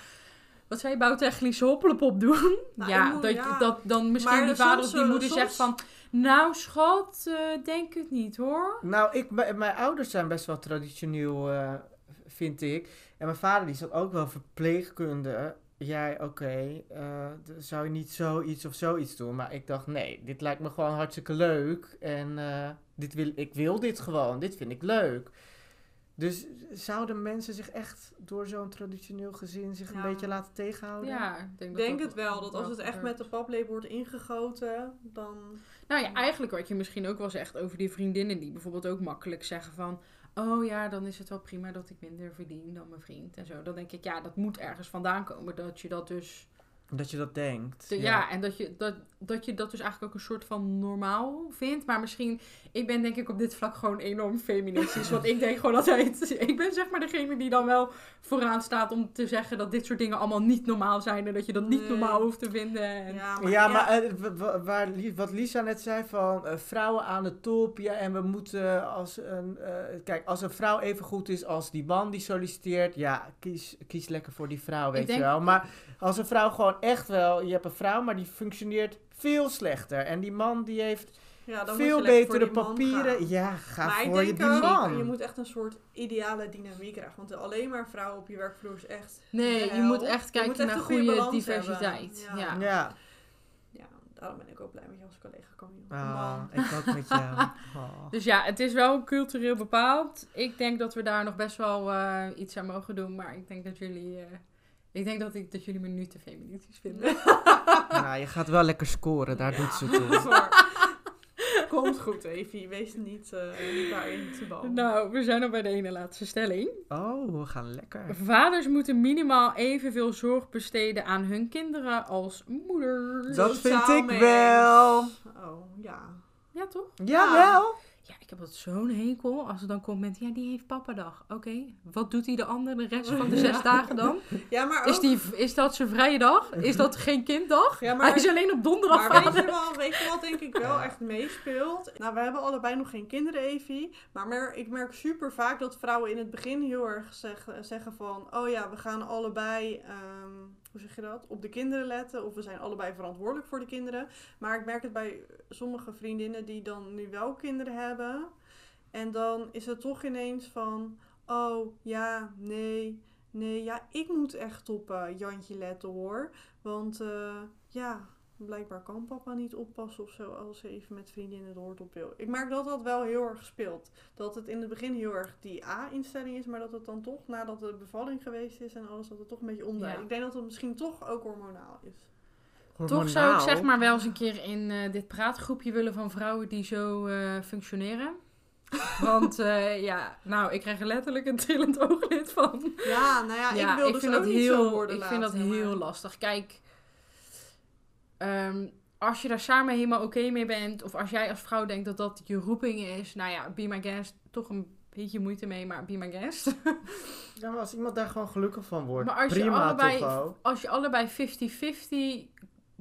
Wat zei je, bouwtechnische hoppelepop doen? Nou, ja, dat, ja. dat dan misschien Maar die soms vader of die zullen- moeder soms- zegt van... Nou, schat, eh, denk het niet hoor. Nou, ik, mijn, ouders zijn best wel traditioneel, eh, vind ik. En mijn vader die zat ook wel verpleegkunde. Jij, oké, eh, d- zou je niet zoiets of zoiets doen? Maar ik dacht, nee, dit lijkt me gewoon hartstikke leuk. En eh, dit wil, ik wil dit gewoon, dit vind ik leuk. Dus zouden mensen zich echt door zo'n traditioneel gezin zich een beetje laten tegenhouden? Ja, ik denk, Ik dat denk dat het wel, dat als het echt met de paplepel wordt ingegoten, dan... Nou ja, eigenlijk wat je misschien ook wel zegt over die vriendinnen die bijvoorbeeld ook makkelijk zeggen van... Oh ja, dan is het wel prima dat ik minder verdien dan mijn vriend en zo. Dan denk ik, ja, dat moet ergens vandaan komen dat je dat dus... Dat je dat denkt. de- ja. en dat je dat, dat je dat dus eigenlijk ook een soort van normaal vindt. Maar misschien, ik ben denk ik op dit vlak gewoon enorm feministisch. want ik denk gewoon altijd, ik ben zeg maar degene die dan wel vooraan staat om te zeggen dat dit soort dingen allemaal niet normaal zijn. En dat je dat niet Nee. normaal hoeft te vinden. En, Ja, Ja, maar eh, waar, wat Lisa net zei van eh, vrouwen aan de top. Ja, en we moeten als een. eh, kijk, als een vrouw even goed is als die man die solliciteert. Ja, kies, kies lekker voor die vrouw, weet denk- je wel. Maar als een vrouw gewoon echt wel. Je hebt een vrouw, maar die functioneert veel slechter. En die man die heeft. Ja, dan moet Veel je lekker voor betere papieren. gaan. Ja, ga maar voor ik je die ook, man. je moet echt een soort ideale dynamiek krijgen. Want alleen maar vrouwen op je werkvloer is echt... Nee, je moet echt kijken moet echt naar goede goede diversiteit. hebben. Ja. Ja. Ja, Ja, daarom ben ik ook blij met je als collega Camille. Man. ik ook met jou. Oh. Dus ja, het is wel cultureel bepaald. Ik denk dat we daar nog best wel eh, iets aan mogen doen. Maar ik denk dat jullie... eh, ik denk dat, ik, dat jullie me nu te feministisch vinden. Nou, je gaat wel lekker scoren, daar Ja. doet ze toe. Komt goed, Evie. Wees niet, eh, niet daarin te bal. nou, we zijn al bij de ene laatste stelling. Oh, we gaan lekker. Vaders moeten minimaal evenveel zorg besteden aan hun kinderen als moeders. Dat vind ik wel. Oh, ja. Ja, toch? Jawel. Ja, ik heb dat zo'n hekel als er dan komt met, ja, die heeft papadag. Oké, wat doet hij de andere de rest van de zes dagen dan? Ja, maar ook... Is, die, is dat zijn vrije dag? Is dat geen kinddag? Ja, maar- Hij is alleen op donderdag Maar weet je, wel, weet je wat denk ik wel echt meespeelt? Nou, we hebben allebei nog geen kinderen, Evie. Maar mer- ik merk super vaak dat vrouwen in het begin heel erg zeggen, zeggen van... Oh ja, we gaan allebei, ehm, hoe zeg je dat? Op de kinderen letten. Of we zijn allebei verantwoordelijk voor de kinderen. Maar ik merk het bij sommige vriendinnen die dan nu wel kinderen hebben. En dan is het toch ineens van... Oh, ja, nee, nee, ja, ik moet echt op eh, Jantje letten hoor. Want eh, ja, blijkbaar kan papa niet oppassen of zo als ze even met vriendinnen de hoort op wil. Ik merk dat dat wel heel erg speelt. Dat het in het begin heel erg die A-instelling is, maar dat het dan toch, nadat de bevalling geweest is en alles, dat het toch een beetje omdraait. Ja. Ik denk dat het misschien toch ook hormonaal is. Toch zou ik zeg maar wel eens een keer in eh, dit praatgroepje willen van vrouwen die zo eh, functioneren. Want eh, ja, nou, ik krijg er letterlijk een trillend ooglid van. Ja, nou ja, ja, ik wil dus vind ook dat niet heel, zo worden Ik vind dat maar- heel lastig. Kijk, ehm, als je daar samen helemaal oké mee bent, of als jij als vrouw denkt dat dat je roeping is, nou ja, be my guest, toch een beetje moeite mee, maar be my guest. Ja, maar als iemand daar gewoon gelukkig van wordt, Maar als je prima allebei- toch ook. als je allebei 50-50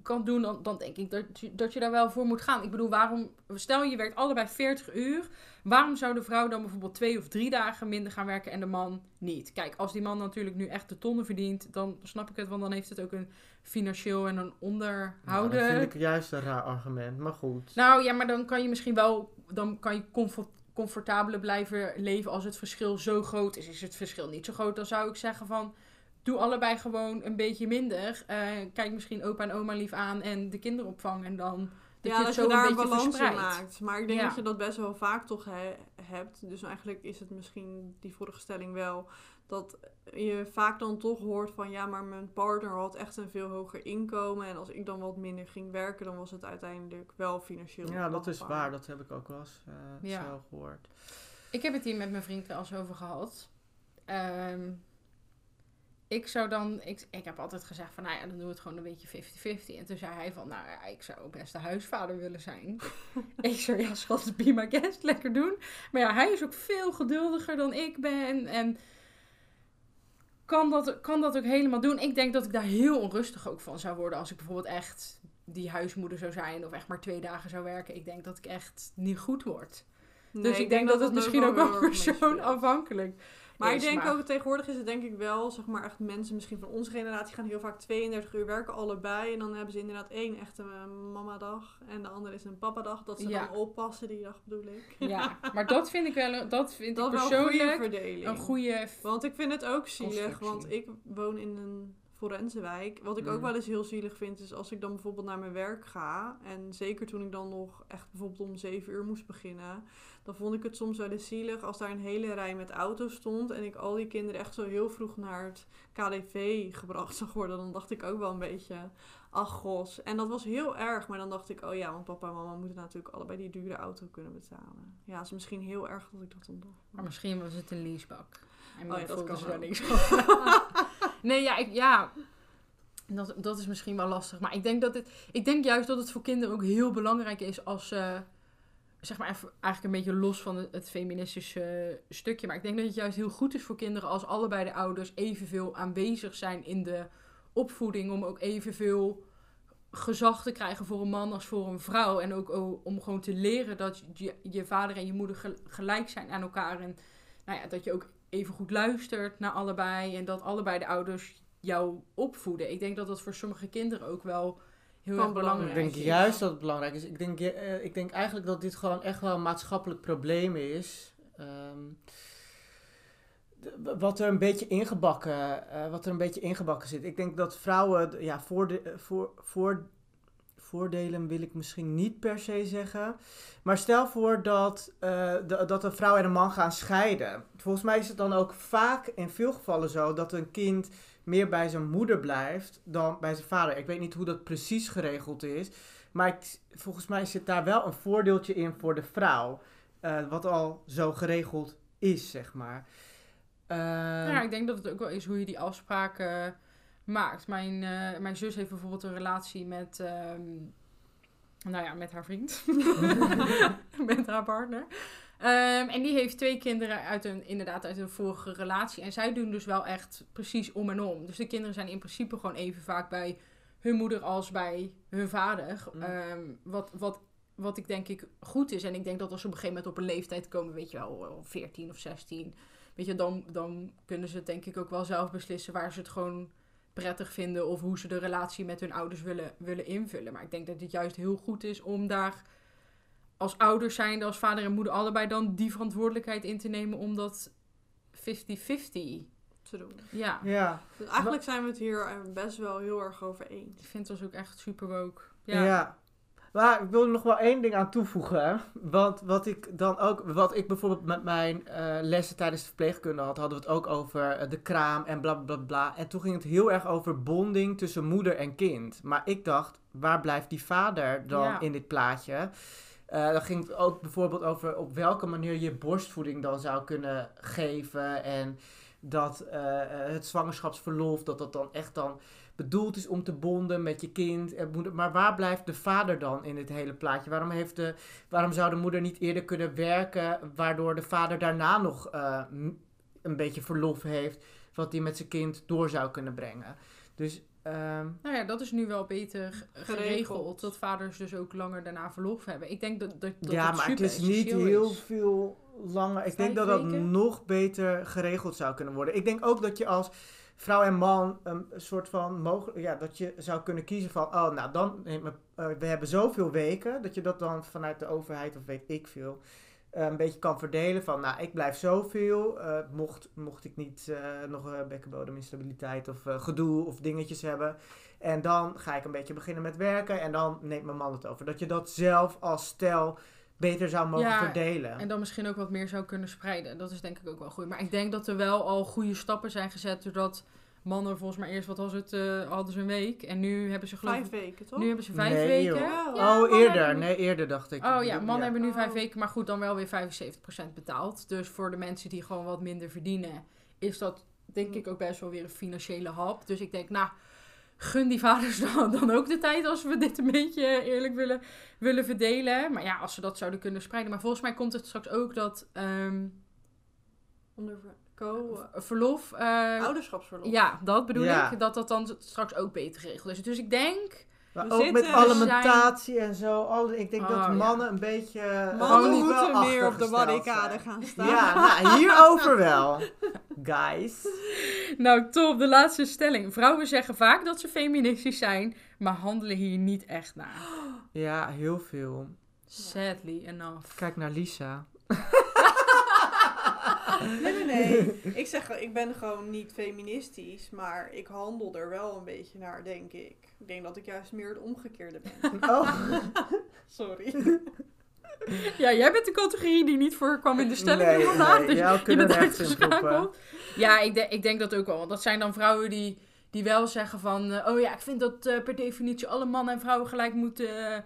kan doen, dan, dan denk ik dat je, dat je daar wel voor moet gaan. Ik bedoel, waarom, stel je werkt allebei 40 uur, waarom zou de vrouw dan bijvoorbeeld twee of drie dagen minder gaan werken en de man niet? Kijk, als die man natuurlijk nu echt de tonnen verdient, dan snap ik het, want dan heeft het ook een financieel en een Nou, onderhouden. dat vind ik juist een raar argument, maar goed. Nou ja, maar dan kan je misschien wel, dan kan je comfort, comfortabeler blijven leven als het verschil zo groot is. Is het verschil niet zo groot, dan zou ik zeggen van, doe allebei gewoon een beetje minder. Eh, kijk misschien opa en oma lief aan en de kinderopvang en dan dat ja, je dat zo je daar een balans in maakt. Maar ik denk Ja. dat je dat best wel vaak toch he- hebt. Dus eigenlijk is het misschien die vorige stelling wel. Dat je vaak dan toch hoort van ja, maar mijn partner had echt een veel hoger inkomen. En als ik dan wat minder ging werken, dan was het uiteindelijk wel financieel. Ja, dat is waar. Dat heb ik ook wel eens eh, Ja. zo gehoord. Ik heb het hier met mijn vriend wel eens over gehad. Ehm, ik zou dan, ik, ik heb altijd gezegd van, nou ja, dan doen we het gewoon een beetje 50-50. En toen zei hij van, nou ja, ik zou best de huisvader willen zijn. ik zou, ja schat, be my guest, lekker doen. Maar ja, hij is ook veel geduldiger dan ik ben. En kan dat, kan dat ook helemaal doen. Ik denk dat ik daar heel onrustig ook van zou worden als ik bijvoorbeeld echt die huismoeder zou zijn of echt maar twee dagen zou werken. Ik denk dat ik echt niet goed word. Nee, dus ik denk dat het misschien ook wel wel heel Maar ik denk maar- ook tegenwoordig is het denk ik wel, zeg maar echt mensen misschien van onze generatie gaan heel vaak 32 uur werken allebei. En dan hebben ze inderdaad één echte eh, mamadag en de andere is een papadag. Dat ze Ja. dan oppassen die dag bedoel ik. Ja, maar dat vind ik wel, een- dat vind Dat ik wel een goede persoonlijk verdeling. een goede... Want ik vind het ook zielig, want ik woon in een forensewijk. Wat ik ook Mm. wel eens heel zielig vind, is als ik dan bijvoorbeeld naar mijn werk ga. En zeker toen ik dan nog echt bijvoorbeeld om 7 uur moest beginnen. Dan vond ik het soms wel eens zielig als daar een hele rij met auto's stond. En ik al die kinderen echt zo heel vroeg naar het KDV gebracht zag worden. Dan dacht ik ook wel een beetje, ach gos. En dat was heel erg. Maar dan dacht ik, oh ja, want papa en mama moeten natuurlijk allebei die dure auto kunnen betalen. Ja, is misschien heel erg dat ik dat dan dacht. Maar misschien was het een leasebak. En Oh ja, dat kan ze daar niks van. nee, ja, ik, ja dat, dat is misschien wel lastig. Maar ik denk, dat het, ik denk juist dat het voor kinderen ook heel belangrijk is als ze... Zeg maar even, eigenlijk een beetje los van het, feministische stukje. Maar ik denk dat het juist heel goed is voor kinderen als allebei de ouders evenveel aanwezig zijn in de opvoeding. Om ook evenveel gezag te krijgen voor een man als voor een vrouw. En ook o- om gewoon te leren dat je, je vader en je moeder gel- gelijk zijn aan elkaar. En nou ja, dat je ook even goed luistert naar allebei. En dat allebei de ouders jou opvoeden. Ik denk dat dat voor sommige kinderen ook wel heel erg belangrijk Ik denk is. juist dat het belangrijk is. Ik denk, eh, ik denk eigenlijk dat dit gewoon echt wel een maatschappelijk probleem is. Ehm, de- wat er een beetje ingebakken, eh, wat er een beetje ingebakken zit. Ik denk dat vrouwen, ja, voorde, eh, voor, voor, voordelen wil ik misschien niet per se zeggen. Maar stel voor dat, eh, de- dat een vrouw en een man gaan scheiden. Volgens mij is het dan ook vaak in veel gevallen zo dat een kind meer bij zijn moeder blijft dan bij zijn vader. Ik weet niet hoe dat precies geregeld is. Maar ik- volgens mij zit daar wel een voordeeltje in voor de vrouw. eh, wat al zo geregeld is, zeg maar. Ehm, Ja, ik denk dat het ook wel is hoe je die afspraken maakt. Mijn, eh, mijn zus heeft bijvoorbeeld een relatie met, ehm, nou ja, met haar vriend. met haar partner. Ehm, en die heeft twee kinderen uit een, inderdaad uit een vorige relatie. En zij doen dus wel echt precies om en om. Dus de kinderen zijn in principe gewoon even vaak bij hun moeder als bij hun vader. Mm. Ehm, wat, wat, wat ik denk ik goed is. En ik denk dat als ze op een gegeven moment op een leeftijd komen, weet je wel, 14 of 16. Weet je, dan, dan kunnen ze het denk ik ook wel zelf beslissen waar ze het gewoon prettig vinden. Of hoe ze de relatie met hun ouders willen, willen invullen. Maar ik denk dat het juist heel goed is om daar als ouders zijnde, als vader en moeder allebei dan die verantwoordelijkheid in te nemen om dat 50-50. te doen. Ja, ja. Dus eigenlijk zijn we het hier eh, best wel heel erg over eens. ik vind dat ook echt super woke. Ja. Ja. Maar ik wil er nog wel één ding aan toevoegen. Want wat ik dan ook, wat ik bijvoorbeeld met mijn eh, lessen tijdens de verpleegkunde had, hadden we het ook over eh, de kraam en bla bla bla. En toen ging het heel erg over bonding tussen moeder en kind. Maar ik dacht, waar blijft die vader dan Ja. in dit plaatje? Eh, dan ging het ook bijvoorbeeld over op welke manier je borstvoeding dan zou kunnen geven. En dat het zwangerschapsverlof, dat dat dan echt dan bedoeld is om te bonden met je kind. moeder. Maar waar blijft de vader dan in dit hele plaatje? Waarom, heeft de, waarom zou de moeder niet eerder kunnen werken, waardoor de vader daarna nog eh, een beetje verlof heeft, wat hij met zijn kind door zou kunnen brengen? Dus ehm, Nou ja, dat is nu wel beter ge- geregeld. Geregeld. Dat vaders dus ook langer daarna verlof hebben. Ik denk dat, dat, dat ja, het maar het is niet heel is. veel langer. Ik Vijf denk dat dat weken? nog beter geregeld zou kunnen worden. Ik denk ook dat je als vrouw en man een soort van mogelijk, ja, dat je zou kunnen kiezen van, oh, nou dan, eh, we hebben zoveel weken, dat je dat dan vanuit de overheid of weet ik veel, eh, een beetje kan verdelen van, nou, ik blijf zoveel, eh, mocht, mocht ik niet eh, nog uh, bekkenbodeminstabiliteit of gedoe of dingetjes hebben. En dan ga ik een beetje beginnen met werken en dan neemt mijn man het over. Dat je dat zelf als stel beter zou mogen Ja, verdelen. En dan misschien ook wat meer zou kunnen spreiden. Dat is denk ik ook wel goed. Maar ik denk dat er wel al goede stappen zijn gezet. Doordat mannen volgens mij eerst, wat was het, eh, hadden ze een week. En nu hebben ze geloof Vijf weken, toch? Nu hebben ze vijf Nee, weken. joh. Ja, oh, eerder. nu- Nee, eerder dacht ik. Oh ja, mannen hebben nu vijf Oh. weken, maar goed, dan wel weer 75% betaald. Dus voor de mensen die gewoon wat minder verdienen, is dat denk ik ook best wel weer een financiële hap. Dus ik denk, nou, gun die vaders dan, dan ook de tijd als we dit een beetje eerlijk willen, willen verdelen. Maar ja, als ze dat zouden kunnen spreiden. Maar volgens mij komt het straks ook dat ehm, Onder co verlof... eh, ouderschapsverlof. ja, dat bedoel Ja. ik. Dat dat dan straks ook beter geregeld is. Dus ik denk... Maar ook met alimentatie en zo. Alle, ik denk Oh, dat ja. mannen een beetje... Gewoon Mannen moeten meer op de barricade gaan staan. Ja, nou, hierover wel. Guys. Nou, top. De laatste stelling. Vrouwen zeggen vaak dat ze feministisch zijn, maar handelen hier niet echt naar. Ja, heel veel. Sadly enough. Kijk naar Lisa. Nee, nee, nee. Ik zeg, ik ben gewoon niet feministisch, maar ik handel er wel een beetje naar, denk ik. Ik denk dat ik juist meer het omgekeerde ben. Oh. Sorry. Ja, jij bent de categorie die niet voorkwam in de stellingen Nee, vandaag. nee, dus jou je kunnen bent uitgeschakeld. Ja, ik, de- ik denk dat ook wel. Want dat zijn dan vrouwen die, die wel zeggen van... eh, oh ja, ik vind dat eh, per definitie alle mannen en vrouwen gelijk moeten eh,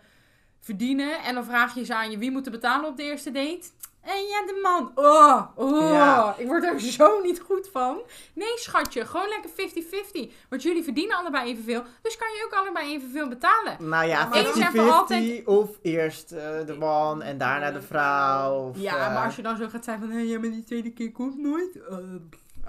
verdienen. En dan vraag je ze aan je wie moet betalen op de eerste date. En ja, de man. Oh, oh Ja. ik word er zo niet goed van. Nee, schatje, gewoon lekker 50-50. Want jullie verdienen allebei evenveel. Dus kan je ook allebei evenveel betalen. Nou ja, Maar eens en 50-50 voor altijd- of eerst eh, de man en daarna de vrouw. Of, Ja, eh, maar als je dan zo gaat zijn van... Hé, ja, maar die tweede keer komt nooit. eh,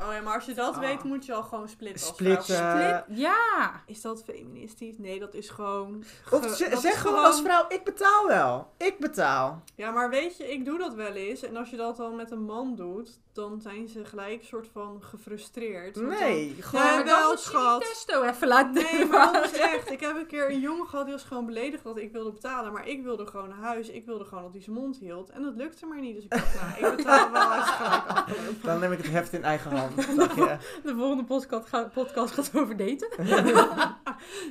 Oh ja, maar als je dat Ah. weet, moet je al gewoon splitten. Splitten. vrouw. Split- ja. Is dat feministisch? Nee, dat is gewoon... Of ge- zeg gewoon als vrouw, ik betaal wel. Ik betaal. Ja, maar weet je, ik doe dat wel eens. En als je dat dan met een man doet, dan zijn ze gelijk soort van gefrustreerd. Nee, dan- gewoon... Ja, wel, schat. testo even laten Nee, maar dat is echt. Ik heb een keer een jongen gehad die was gewoon beledigd dat ik wilde betalen. Maar ik wilde gewoon naar huis. Ik wilde gewoon dat hij zijn mond hield. En dat lukte maar niet. Dus ik dacht, nou, ik betaal wel als. Dan neem ik het heft in eigen hand. Dacht je. De volgende podcast gaat, podcast gaat over daten.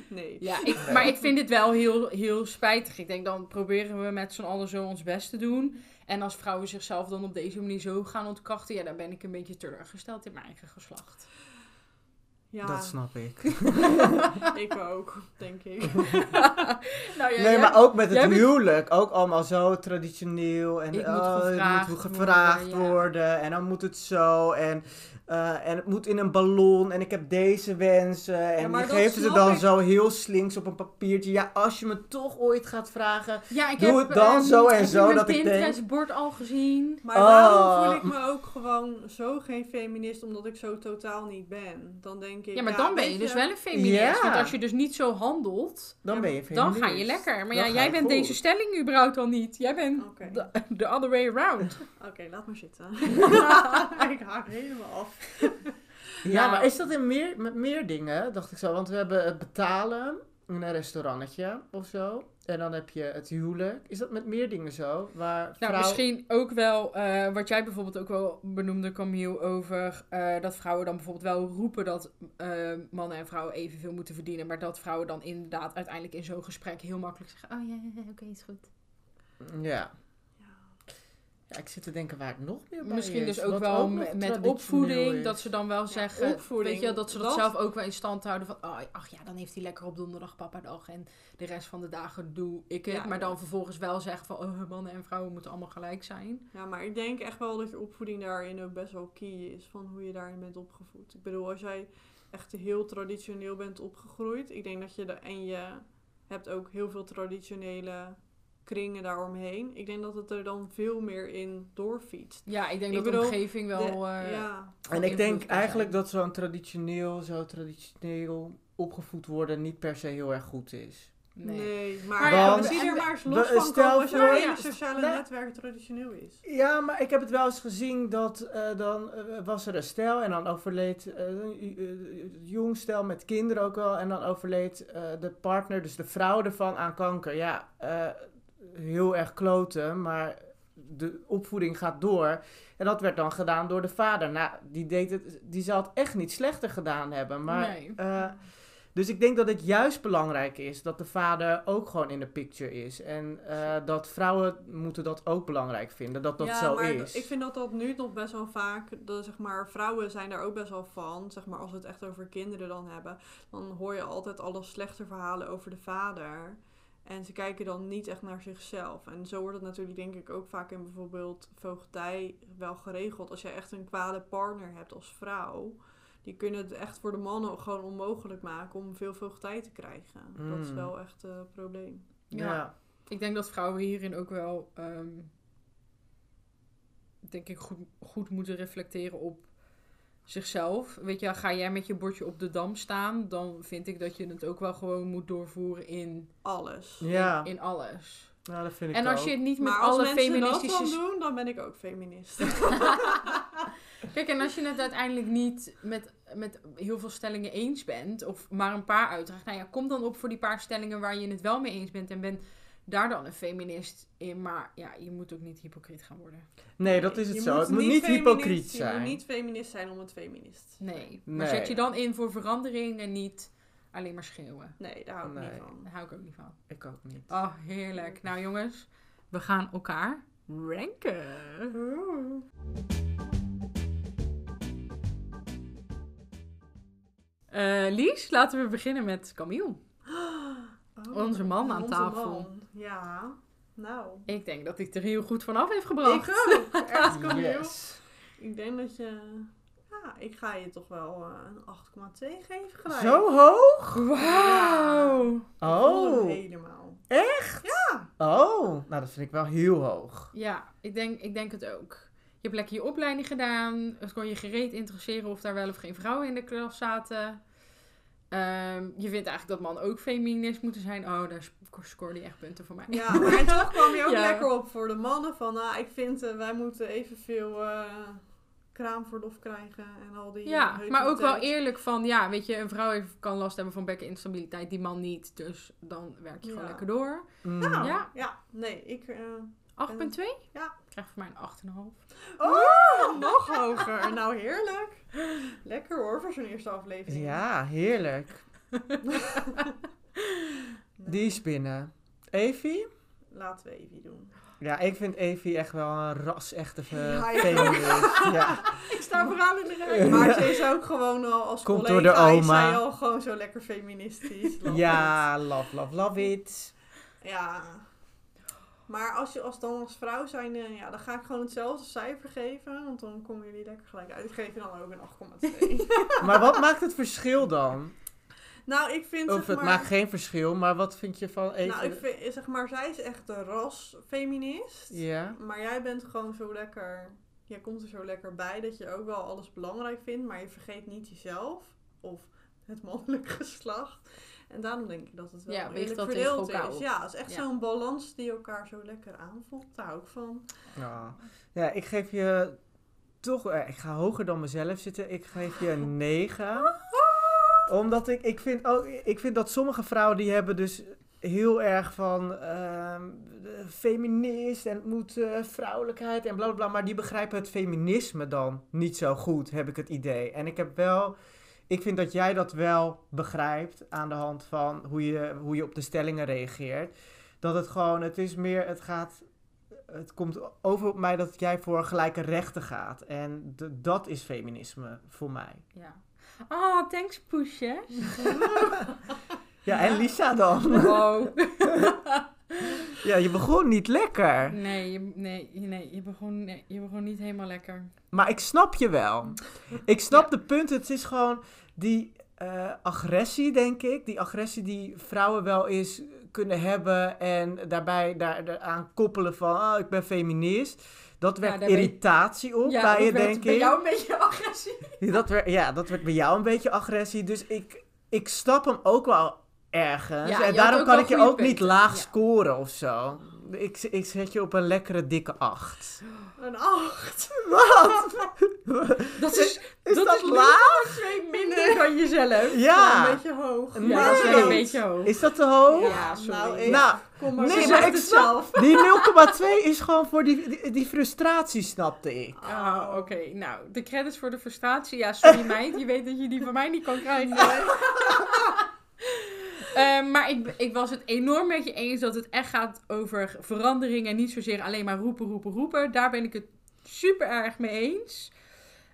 Nee. Ja, ik, maar ik vind dit wel heel, heel spijtig. Ik denk, dan proberen we met z'n allen zo ons best te doen. En als vrouwen zichzelf dan op deze manier zo gaan ontkrachten, ja, dan ben ik een beetje teleurgesteld in mijn eigen geslacht. Ja, Dat snap ik. ik ook, denk ik. nou, ja, Nee, jij- maar ook met het bent- huwelijk. Ook allemaal zo traditioneel. En Ik moet oh, het gevraagd moet gevraagd worden, ja. worden. En dan moet het zo. En, eh, en het moet in een ballon. En ik heb deze wensen. En dat geven ze dan ik. zo heel slinks op een papiertje. Ja, als je me toch ooit gaat vragen. Ja, ik Doe heb, het dan ehm, zo en heb zo mijn dat ik denk- Pinterest-bord al gezien. Maar Oh. daarom voel ik me ook gewoon zo geen feminist, omdat ik zo totaal niet ben. Dan denk ik. Ja, maar dan ben je dus wel een feminist. Ja. Want als je dus niet zo handelt, Dan Ja, ben je dan feminist. ga je lekker. Maar Dan ja, jij bent goed. deze stelling überhaupt al niet. Jij bent the other way around. Oké, laat maar zitten. ik haak helemaal af. Ja, Nou. maar is dat in meer, met meer dingen? Dacht ik zo. Want we hebben het betalen in een restaurantje of zo. En dan heb je het huwelijk. Is dat met meer dingen zo? Waar Nou, vrouw... misschien ook wel, eh, wat jij bijvoorbeeld ook wel benoemde, Camille, over eh, dat vrouwen dan bijvoorbeeld wel roepen dat eh, mannen en vrouwen evenveel moeten verdienen. Maar dat vrouwen dan inderdaad uiteindelijk in zo'n gesprek heel makkelijk zeggen, oh ja, oké, is goed. Ja. Ja. Ik zit te denken waar het nog meer bij Misschien is. dus ook Wat wel met, opvoeding, is. dat ze dan wel zeggen, opvoeding, weet je, dat ze dat, dat- zelf ook wel in stand houden van, oh, ach ja, dan heeft hij lekker op donderdag papa dag en de rest van de dagen doe ik het. Ja, maar dan vervolgens wel zeggen van, oh, mannen en vrouwen moeten allemaal gelijk zijn. Ja, maar ik denk echt wel dat je opvoeding daarin ook best wel key is. Van hoe je daarin bent opgevoed. Ik bedoel, als jij echt heel traditioneel bent opgegroeid. Ik denk dat je... De, en je hebt ook heel veel traditionele kringen daaromheen. Ik denk dat het er dan veel meer in doorfietst. Ja, ik denk Ik dat de omgeving wel... De- eh, ja. En ik denk eigenlijk dat zo'n traditioneel, zo traditioneel opgevoed worden niet per se heel erg goed is. Nee. Nee, maar Maar ja, ja, we zien er maar eens los we- van komen als jouw ja, hele sociale nee. netwerk traditioneel is. Ja, maar ik heb het wel eens gezien dat eh, dan eh, was er een stel en dan overleed eh, een jong stel met kinderen ook wel. En dan overleed eh, de partner, dus de vrouw ervan, aan kanker. Ja, eh, heel erg kloten, maar de opvoeding gaat door. En dat werd dan gedaan door de vader. Nou, die, deed het, die zal het echt niet slechter gedaan hebben. Maar, Nee. eh, dus ik denk dat het juist belangrijk is dat de vader ook gewoon in de picture is. En eh, dat vrouwen moeten dat ook belangrijk vinden, dat dat ja, zo maar is. ik vind dat dat nu nog best wel vaak, dat, zeg maar, vrouwen zijn daar ook best wel van. Zeg maar, als we het echt over kinderen dan hebben, dan hoor je altijd alle slechte verhalen over de vader. En ze kijken dan niet echt naar zichzelf. En zo wordt het natuurlijk denk ik ook vaak in bijvoorbeeld voogdij wel geregeld. Als jij echt een kwade partner hebt als vrouw, die kunnen het echt voor de mannen gewoon onmogelijk maken om veel voogdij te krijgen. Dat is Mm. wel echt een probleem. Ja. ja. Ik denk dat vrouwen hierin ook wel, ehm, denk ik, goed, goed moeten reflecteren op zichzelf. Weet je, ga jij met je bordje op de dam staan, dan vind ik dat je het ook wel gewoon moet doorvoeren in, Alles. Ja, in, in alles. nou, dat vind ik En als je het niet met Maar als alle mensen dat feministische... dan doen, dan ben ik ook feminist. Kijk, en als je het uiteindelijk niet met, met heel veel stellingen eens bent, of maar een paar uitdraagt, nou ja, kom dan op voor die paar stellingen waar je het wel mee eens bent en ben daar dan een feminist in. Maar ja, je moet ook niet hypocriet gaan worden. Nee, dat is het Je zo. het moet niet hypocriet Je zijn. moet niet feminist zijn om het feminist. te Nee. zijn. Maar Nee. zet je dan in voor verandering en niet alleen maar schreeuwen. Nee, daar hou ik Nee. niet van. Daar hou ik ook niet van. Ik ook niet. Oh, heerlijk. Nou jongens, we gaan elkaar ranken. Eh, Lies, laten we beginnen met Camille. Oh, Onze man aan onze tafel. man. Ja, nou. Ik denk dat ik er heel goed vanaf heeft gebracht. Ik ook. Echt. Yes. Ik denk dat je... Ja, ik ga je toch wel eh, een 8,2 geven gelijk. Zo hoog? Wauw. Oh. helemaal. Oh, nou dat vind ik wel heel hoog. Ja, ik denk, ik denk het ook. Je hebt lekker je opleiding gedaan. Het kon je gereed interesseren of daar wel of geen vrouwen in de klas zaten. Ehm, je vindt eigenlijk dat mannen ook feminist moeten zijn. Oh, daar scoorde je echt punten voor mij. Ja, maar en toch kwam je ook Ja. lekker op voor de mannen. Van, nou, ik vind eh, wij moeten evenveel eh kraamverlof krijgen en al die... Ja, maar ook wel eerlijk van, ja, weet je, een vrouw heeft, kan last hebben van bekkeninstabiliteit, die man niet. Dus dan werk je gewoon Ja. lekker door. 8,2? Mm. Nou, Ja. ja. nee, ik... eh, Ja. Krijg voor mij een 8,5. Oh, nog hoger. Nou, heerlijk. Lekker hoor, voor zo'n eerste aflevering. Ja, heerlijk. Die is binnen. Evie? Laten we even doen. Ja, ik vind Evie echt wel een ras-echte Ja, ja. Ik sta vooraan in de rij. Maar ze is ook gewoon al als Komt collega, door de is oma. zij al gewoon zo lekker feministisch. Love ja, love, love, love it. Ja. Maar als je als dan als vrouw zijn, ja, dan ga ik gewoon hetzelfde cijfer geven. Want dan komen jullie lekker gelijk uit. Ik geef je dan ook een 8,2. Maar wat maakt het verschil dan? Nou, ik vind Of zeg het maar... maakt geen verschil, maar wat vind je van? Nou, ik vind, zeg maar, zij is echt een rasfeminist. Ja. Maar jij bent gewoon zo lekker... Jij komt er zo lekker bij dat je ook wel alles belangrijk vindt. Maar je vergeet niet jezelf. Of het mannelijk geslacht. En daarom denk ik dat het wel Ja, tegen verdeeld is. op. Ja, het is echt Ja. zo'n balans die elkaar zo lekker aanvoelt. Daar hou ik van. Ja. ja, ik geef je toch... eh, ik ga hoger dan mezelf zitten. Ik geef je een 9. Omdat ik, ik vind ook... Ik vind dat sommige vrouwen die hebben dus heel erg van... ehm, de feminist en moet eh, vrouwelijkheid en bla bla bla. Maar die begrijpen het feminisme dan niet zo goed, heb ik het idee. En ik heb wel... Ik vind dat jij dat wel begrijpt aan de hand van hoe je, hoe je op de stellingen reageert. Dat het gewoon, het is meer, het gaat, het komt over op mij dat jij voor gelijke rechten gaat. En d- dat is feminisme voor mij. Ja. Oh, thanks poesjes. Ja, en Lisa dan? Oh. Ja, je begon niet lekker. Nee, je, nee, nee, je begon, nee, je begon niet helemaal lekker. Maar ik snap je wel. Ik snap de punt. Het is gewoon die eh, agressie, denk ik. Die agressie die vrouwen wel eens kunnen hebben. En daarbij daar, daaraan koppelen van, oh, ik ben feminist. Dat Ja, ben je- irritatie op ja, bij dat je, werd denk bij ik. jou een beetje agressie. Dat werd, ja, dat werd bij jou een beetje agressie. Dus ik, ik snap hem ook wel ergens. En daarom kan ik je ook niet laag scoren of zo. Ik, ik zet je op een lekkere dikke 8. Een 8. Wat? Dat is, Is dat, is laag? twee minder van jezelf. Ja. Een beetje hoog. Nee. Ja, dat is wel een beetje hoog. Is dat te hoog? Ja, sorry. Nou, ik- Nou, Kom maar, Nee, maar ik zelf. die 0,2 is gewoon voor die, die, die frustratie, snapte ik. Oh, oké. Nou, de credits voor de frustratie. Ja, sorry meid. Je weet dat je die van mij niet kan krijgen. Ehm, maar ik, ik was het enorm met je eens dat het echt gaat over verandering en niet zozeer alleen maar roepen, roepen, roepen. Daar ben ik het super erg mee eens.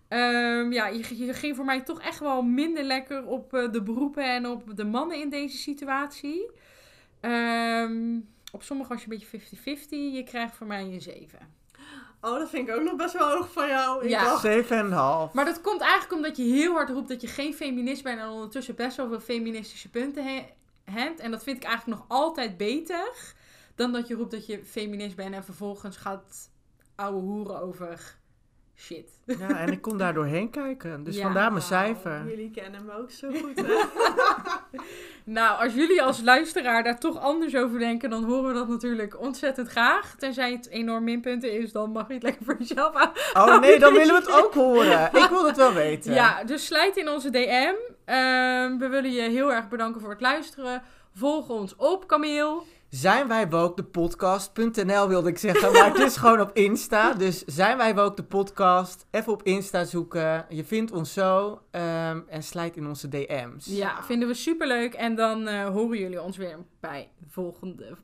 Ehm, ja, je, je ging voor mij toch echt wel minder lekker op eh, de beroepen en op de mannen in deze situatie. Ehm, op sommige was je een beetje 50-50. Je krijgt voor mij een 7. Oh, dat vind ik ook nog best wel hoog van jou. Ik Ja. dacht, 7,5. Maar dat komt eigenlijk omdat je heel hard roept dat je geen feminist bent en ondertussen best wel veel feministische punten he- hebt. En dat vind ik eigenlijk nog altijd beter dan dat je roept dat je feminist bent en vervolgens gaat ouwe hoeren over shit. Ja, en ik kon daar doorheen kijken. Dus Ja. vandaar mijn cijfer. Jullie kennen me ook zo goed, hè? Nou, als jullie als luisteraar daar toch anders over denken, dan horen we dat natuurlijk ontzettend graag. Tenzij het enorm minpunten is, dan mag je het lekker voor jezelf aan. Oh nee, dan willen we het ook horen. Ik wil het wel weten. Ja, dus slijt in onze DM. Ehm, we willen je heel erg bedanken voor het luisteren. Volg ons op, Camille. Zijn wij woke de podcast.nl wilde ik zeggen, maar het is gewoon op Insta. Dus zijn wij woke de podcast, even op Insta zoeken. Je vindt ons zo ehm, en slijt in onze DM's. Ja, vinden we superleuk. En dan horen jullie ons weer bij de volgende...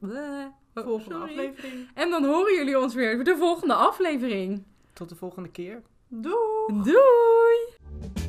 Oh, Volgende sorry. aflevering. En dan horen jullie ons weer de volgende aflevering. Tot de volgende keer. Doei! Doei!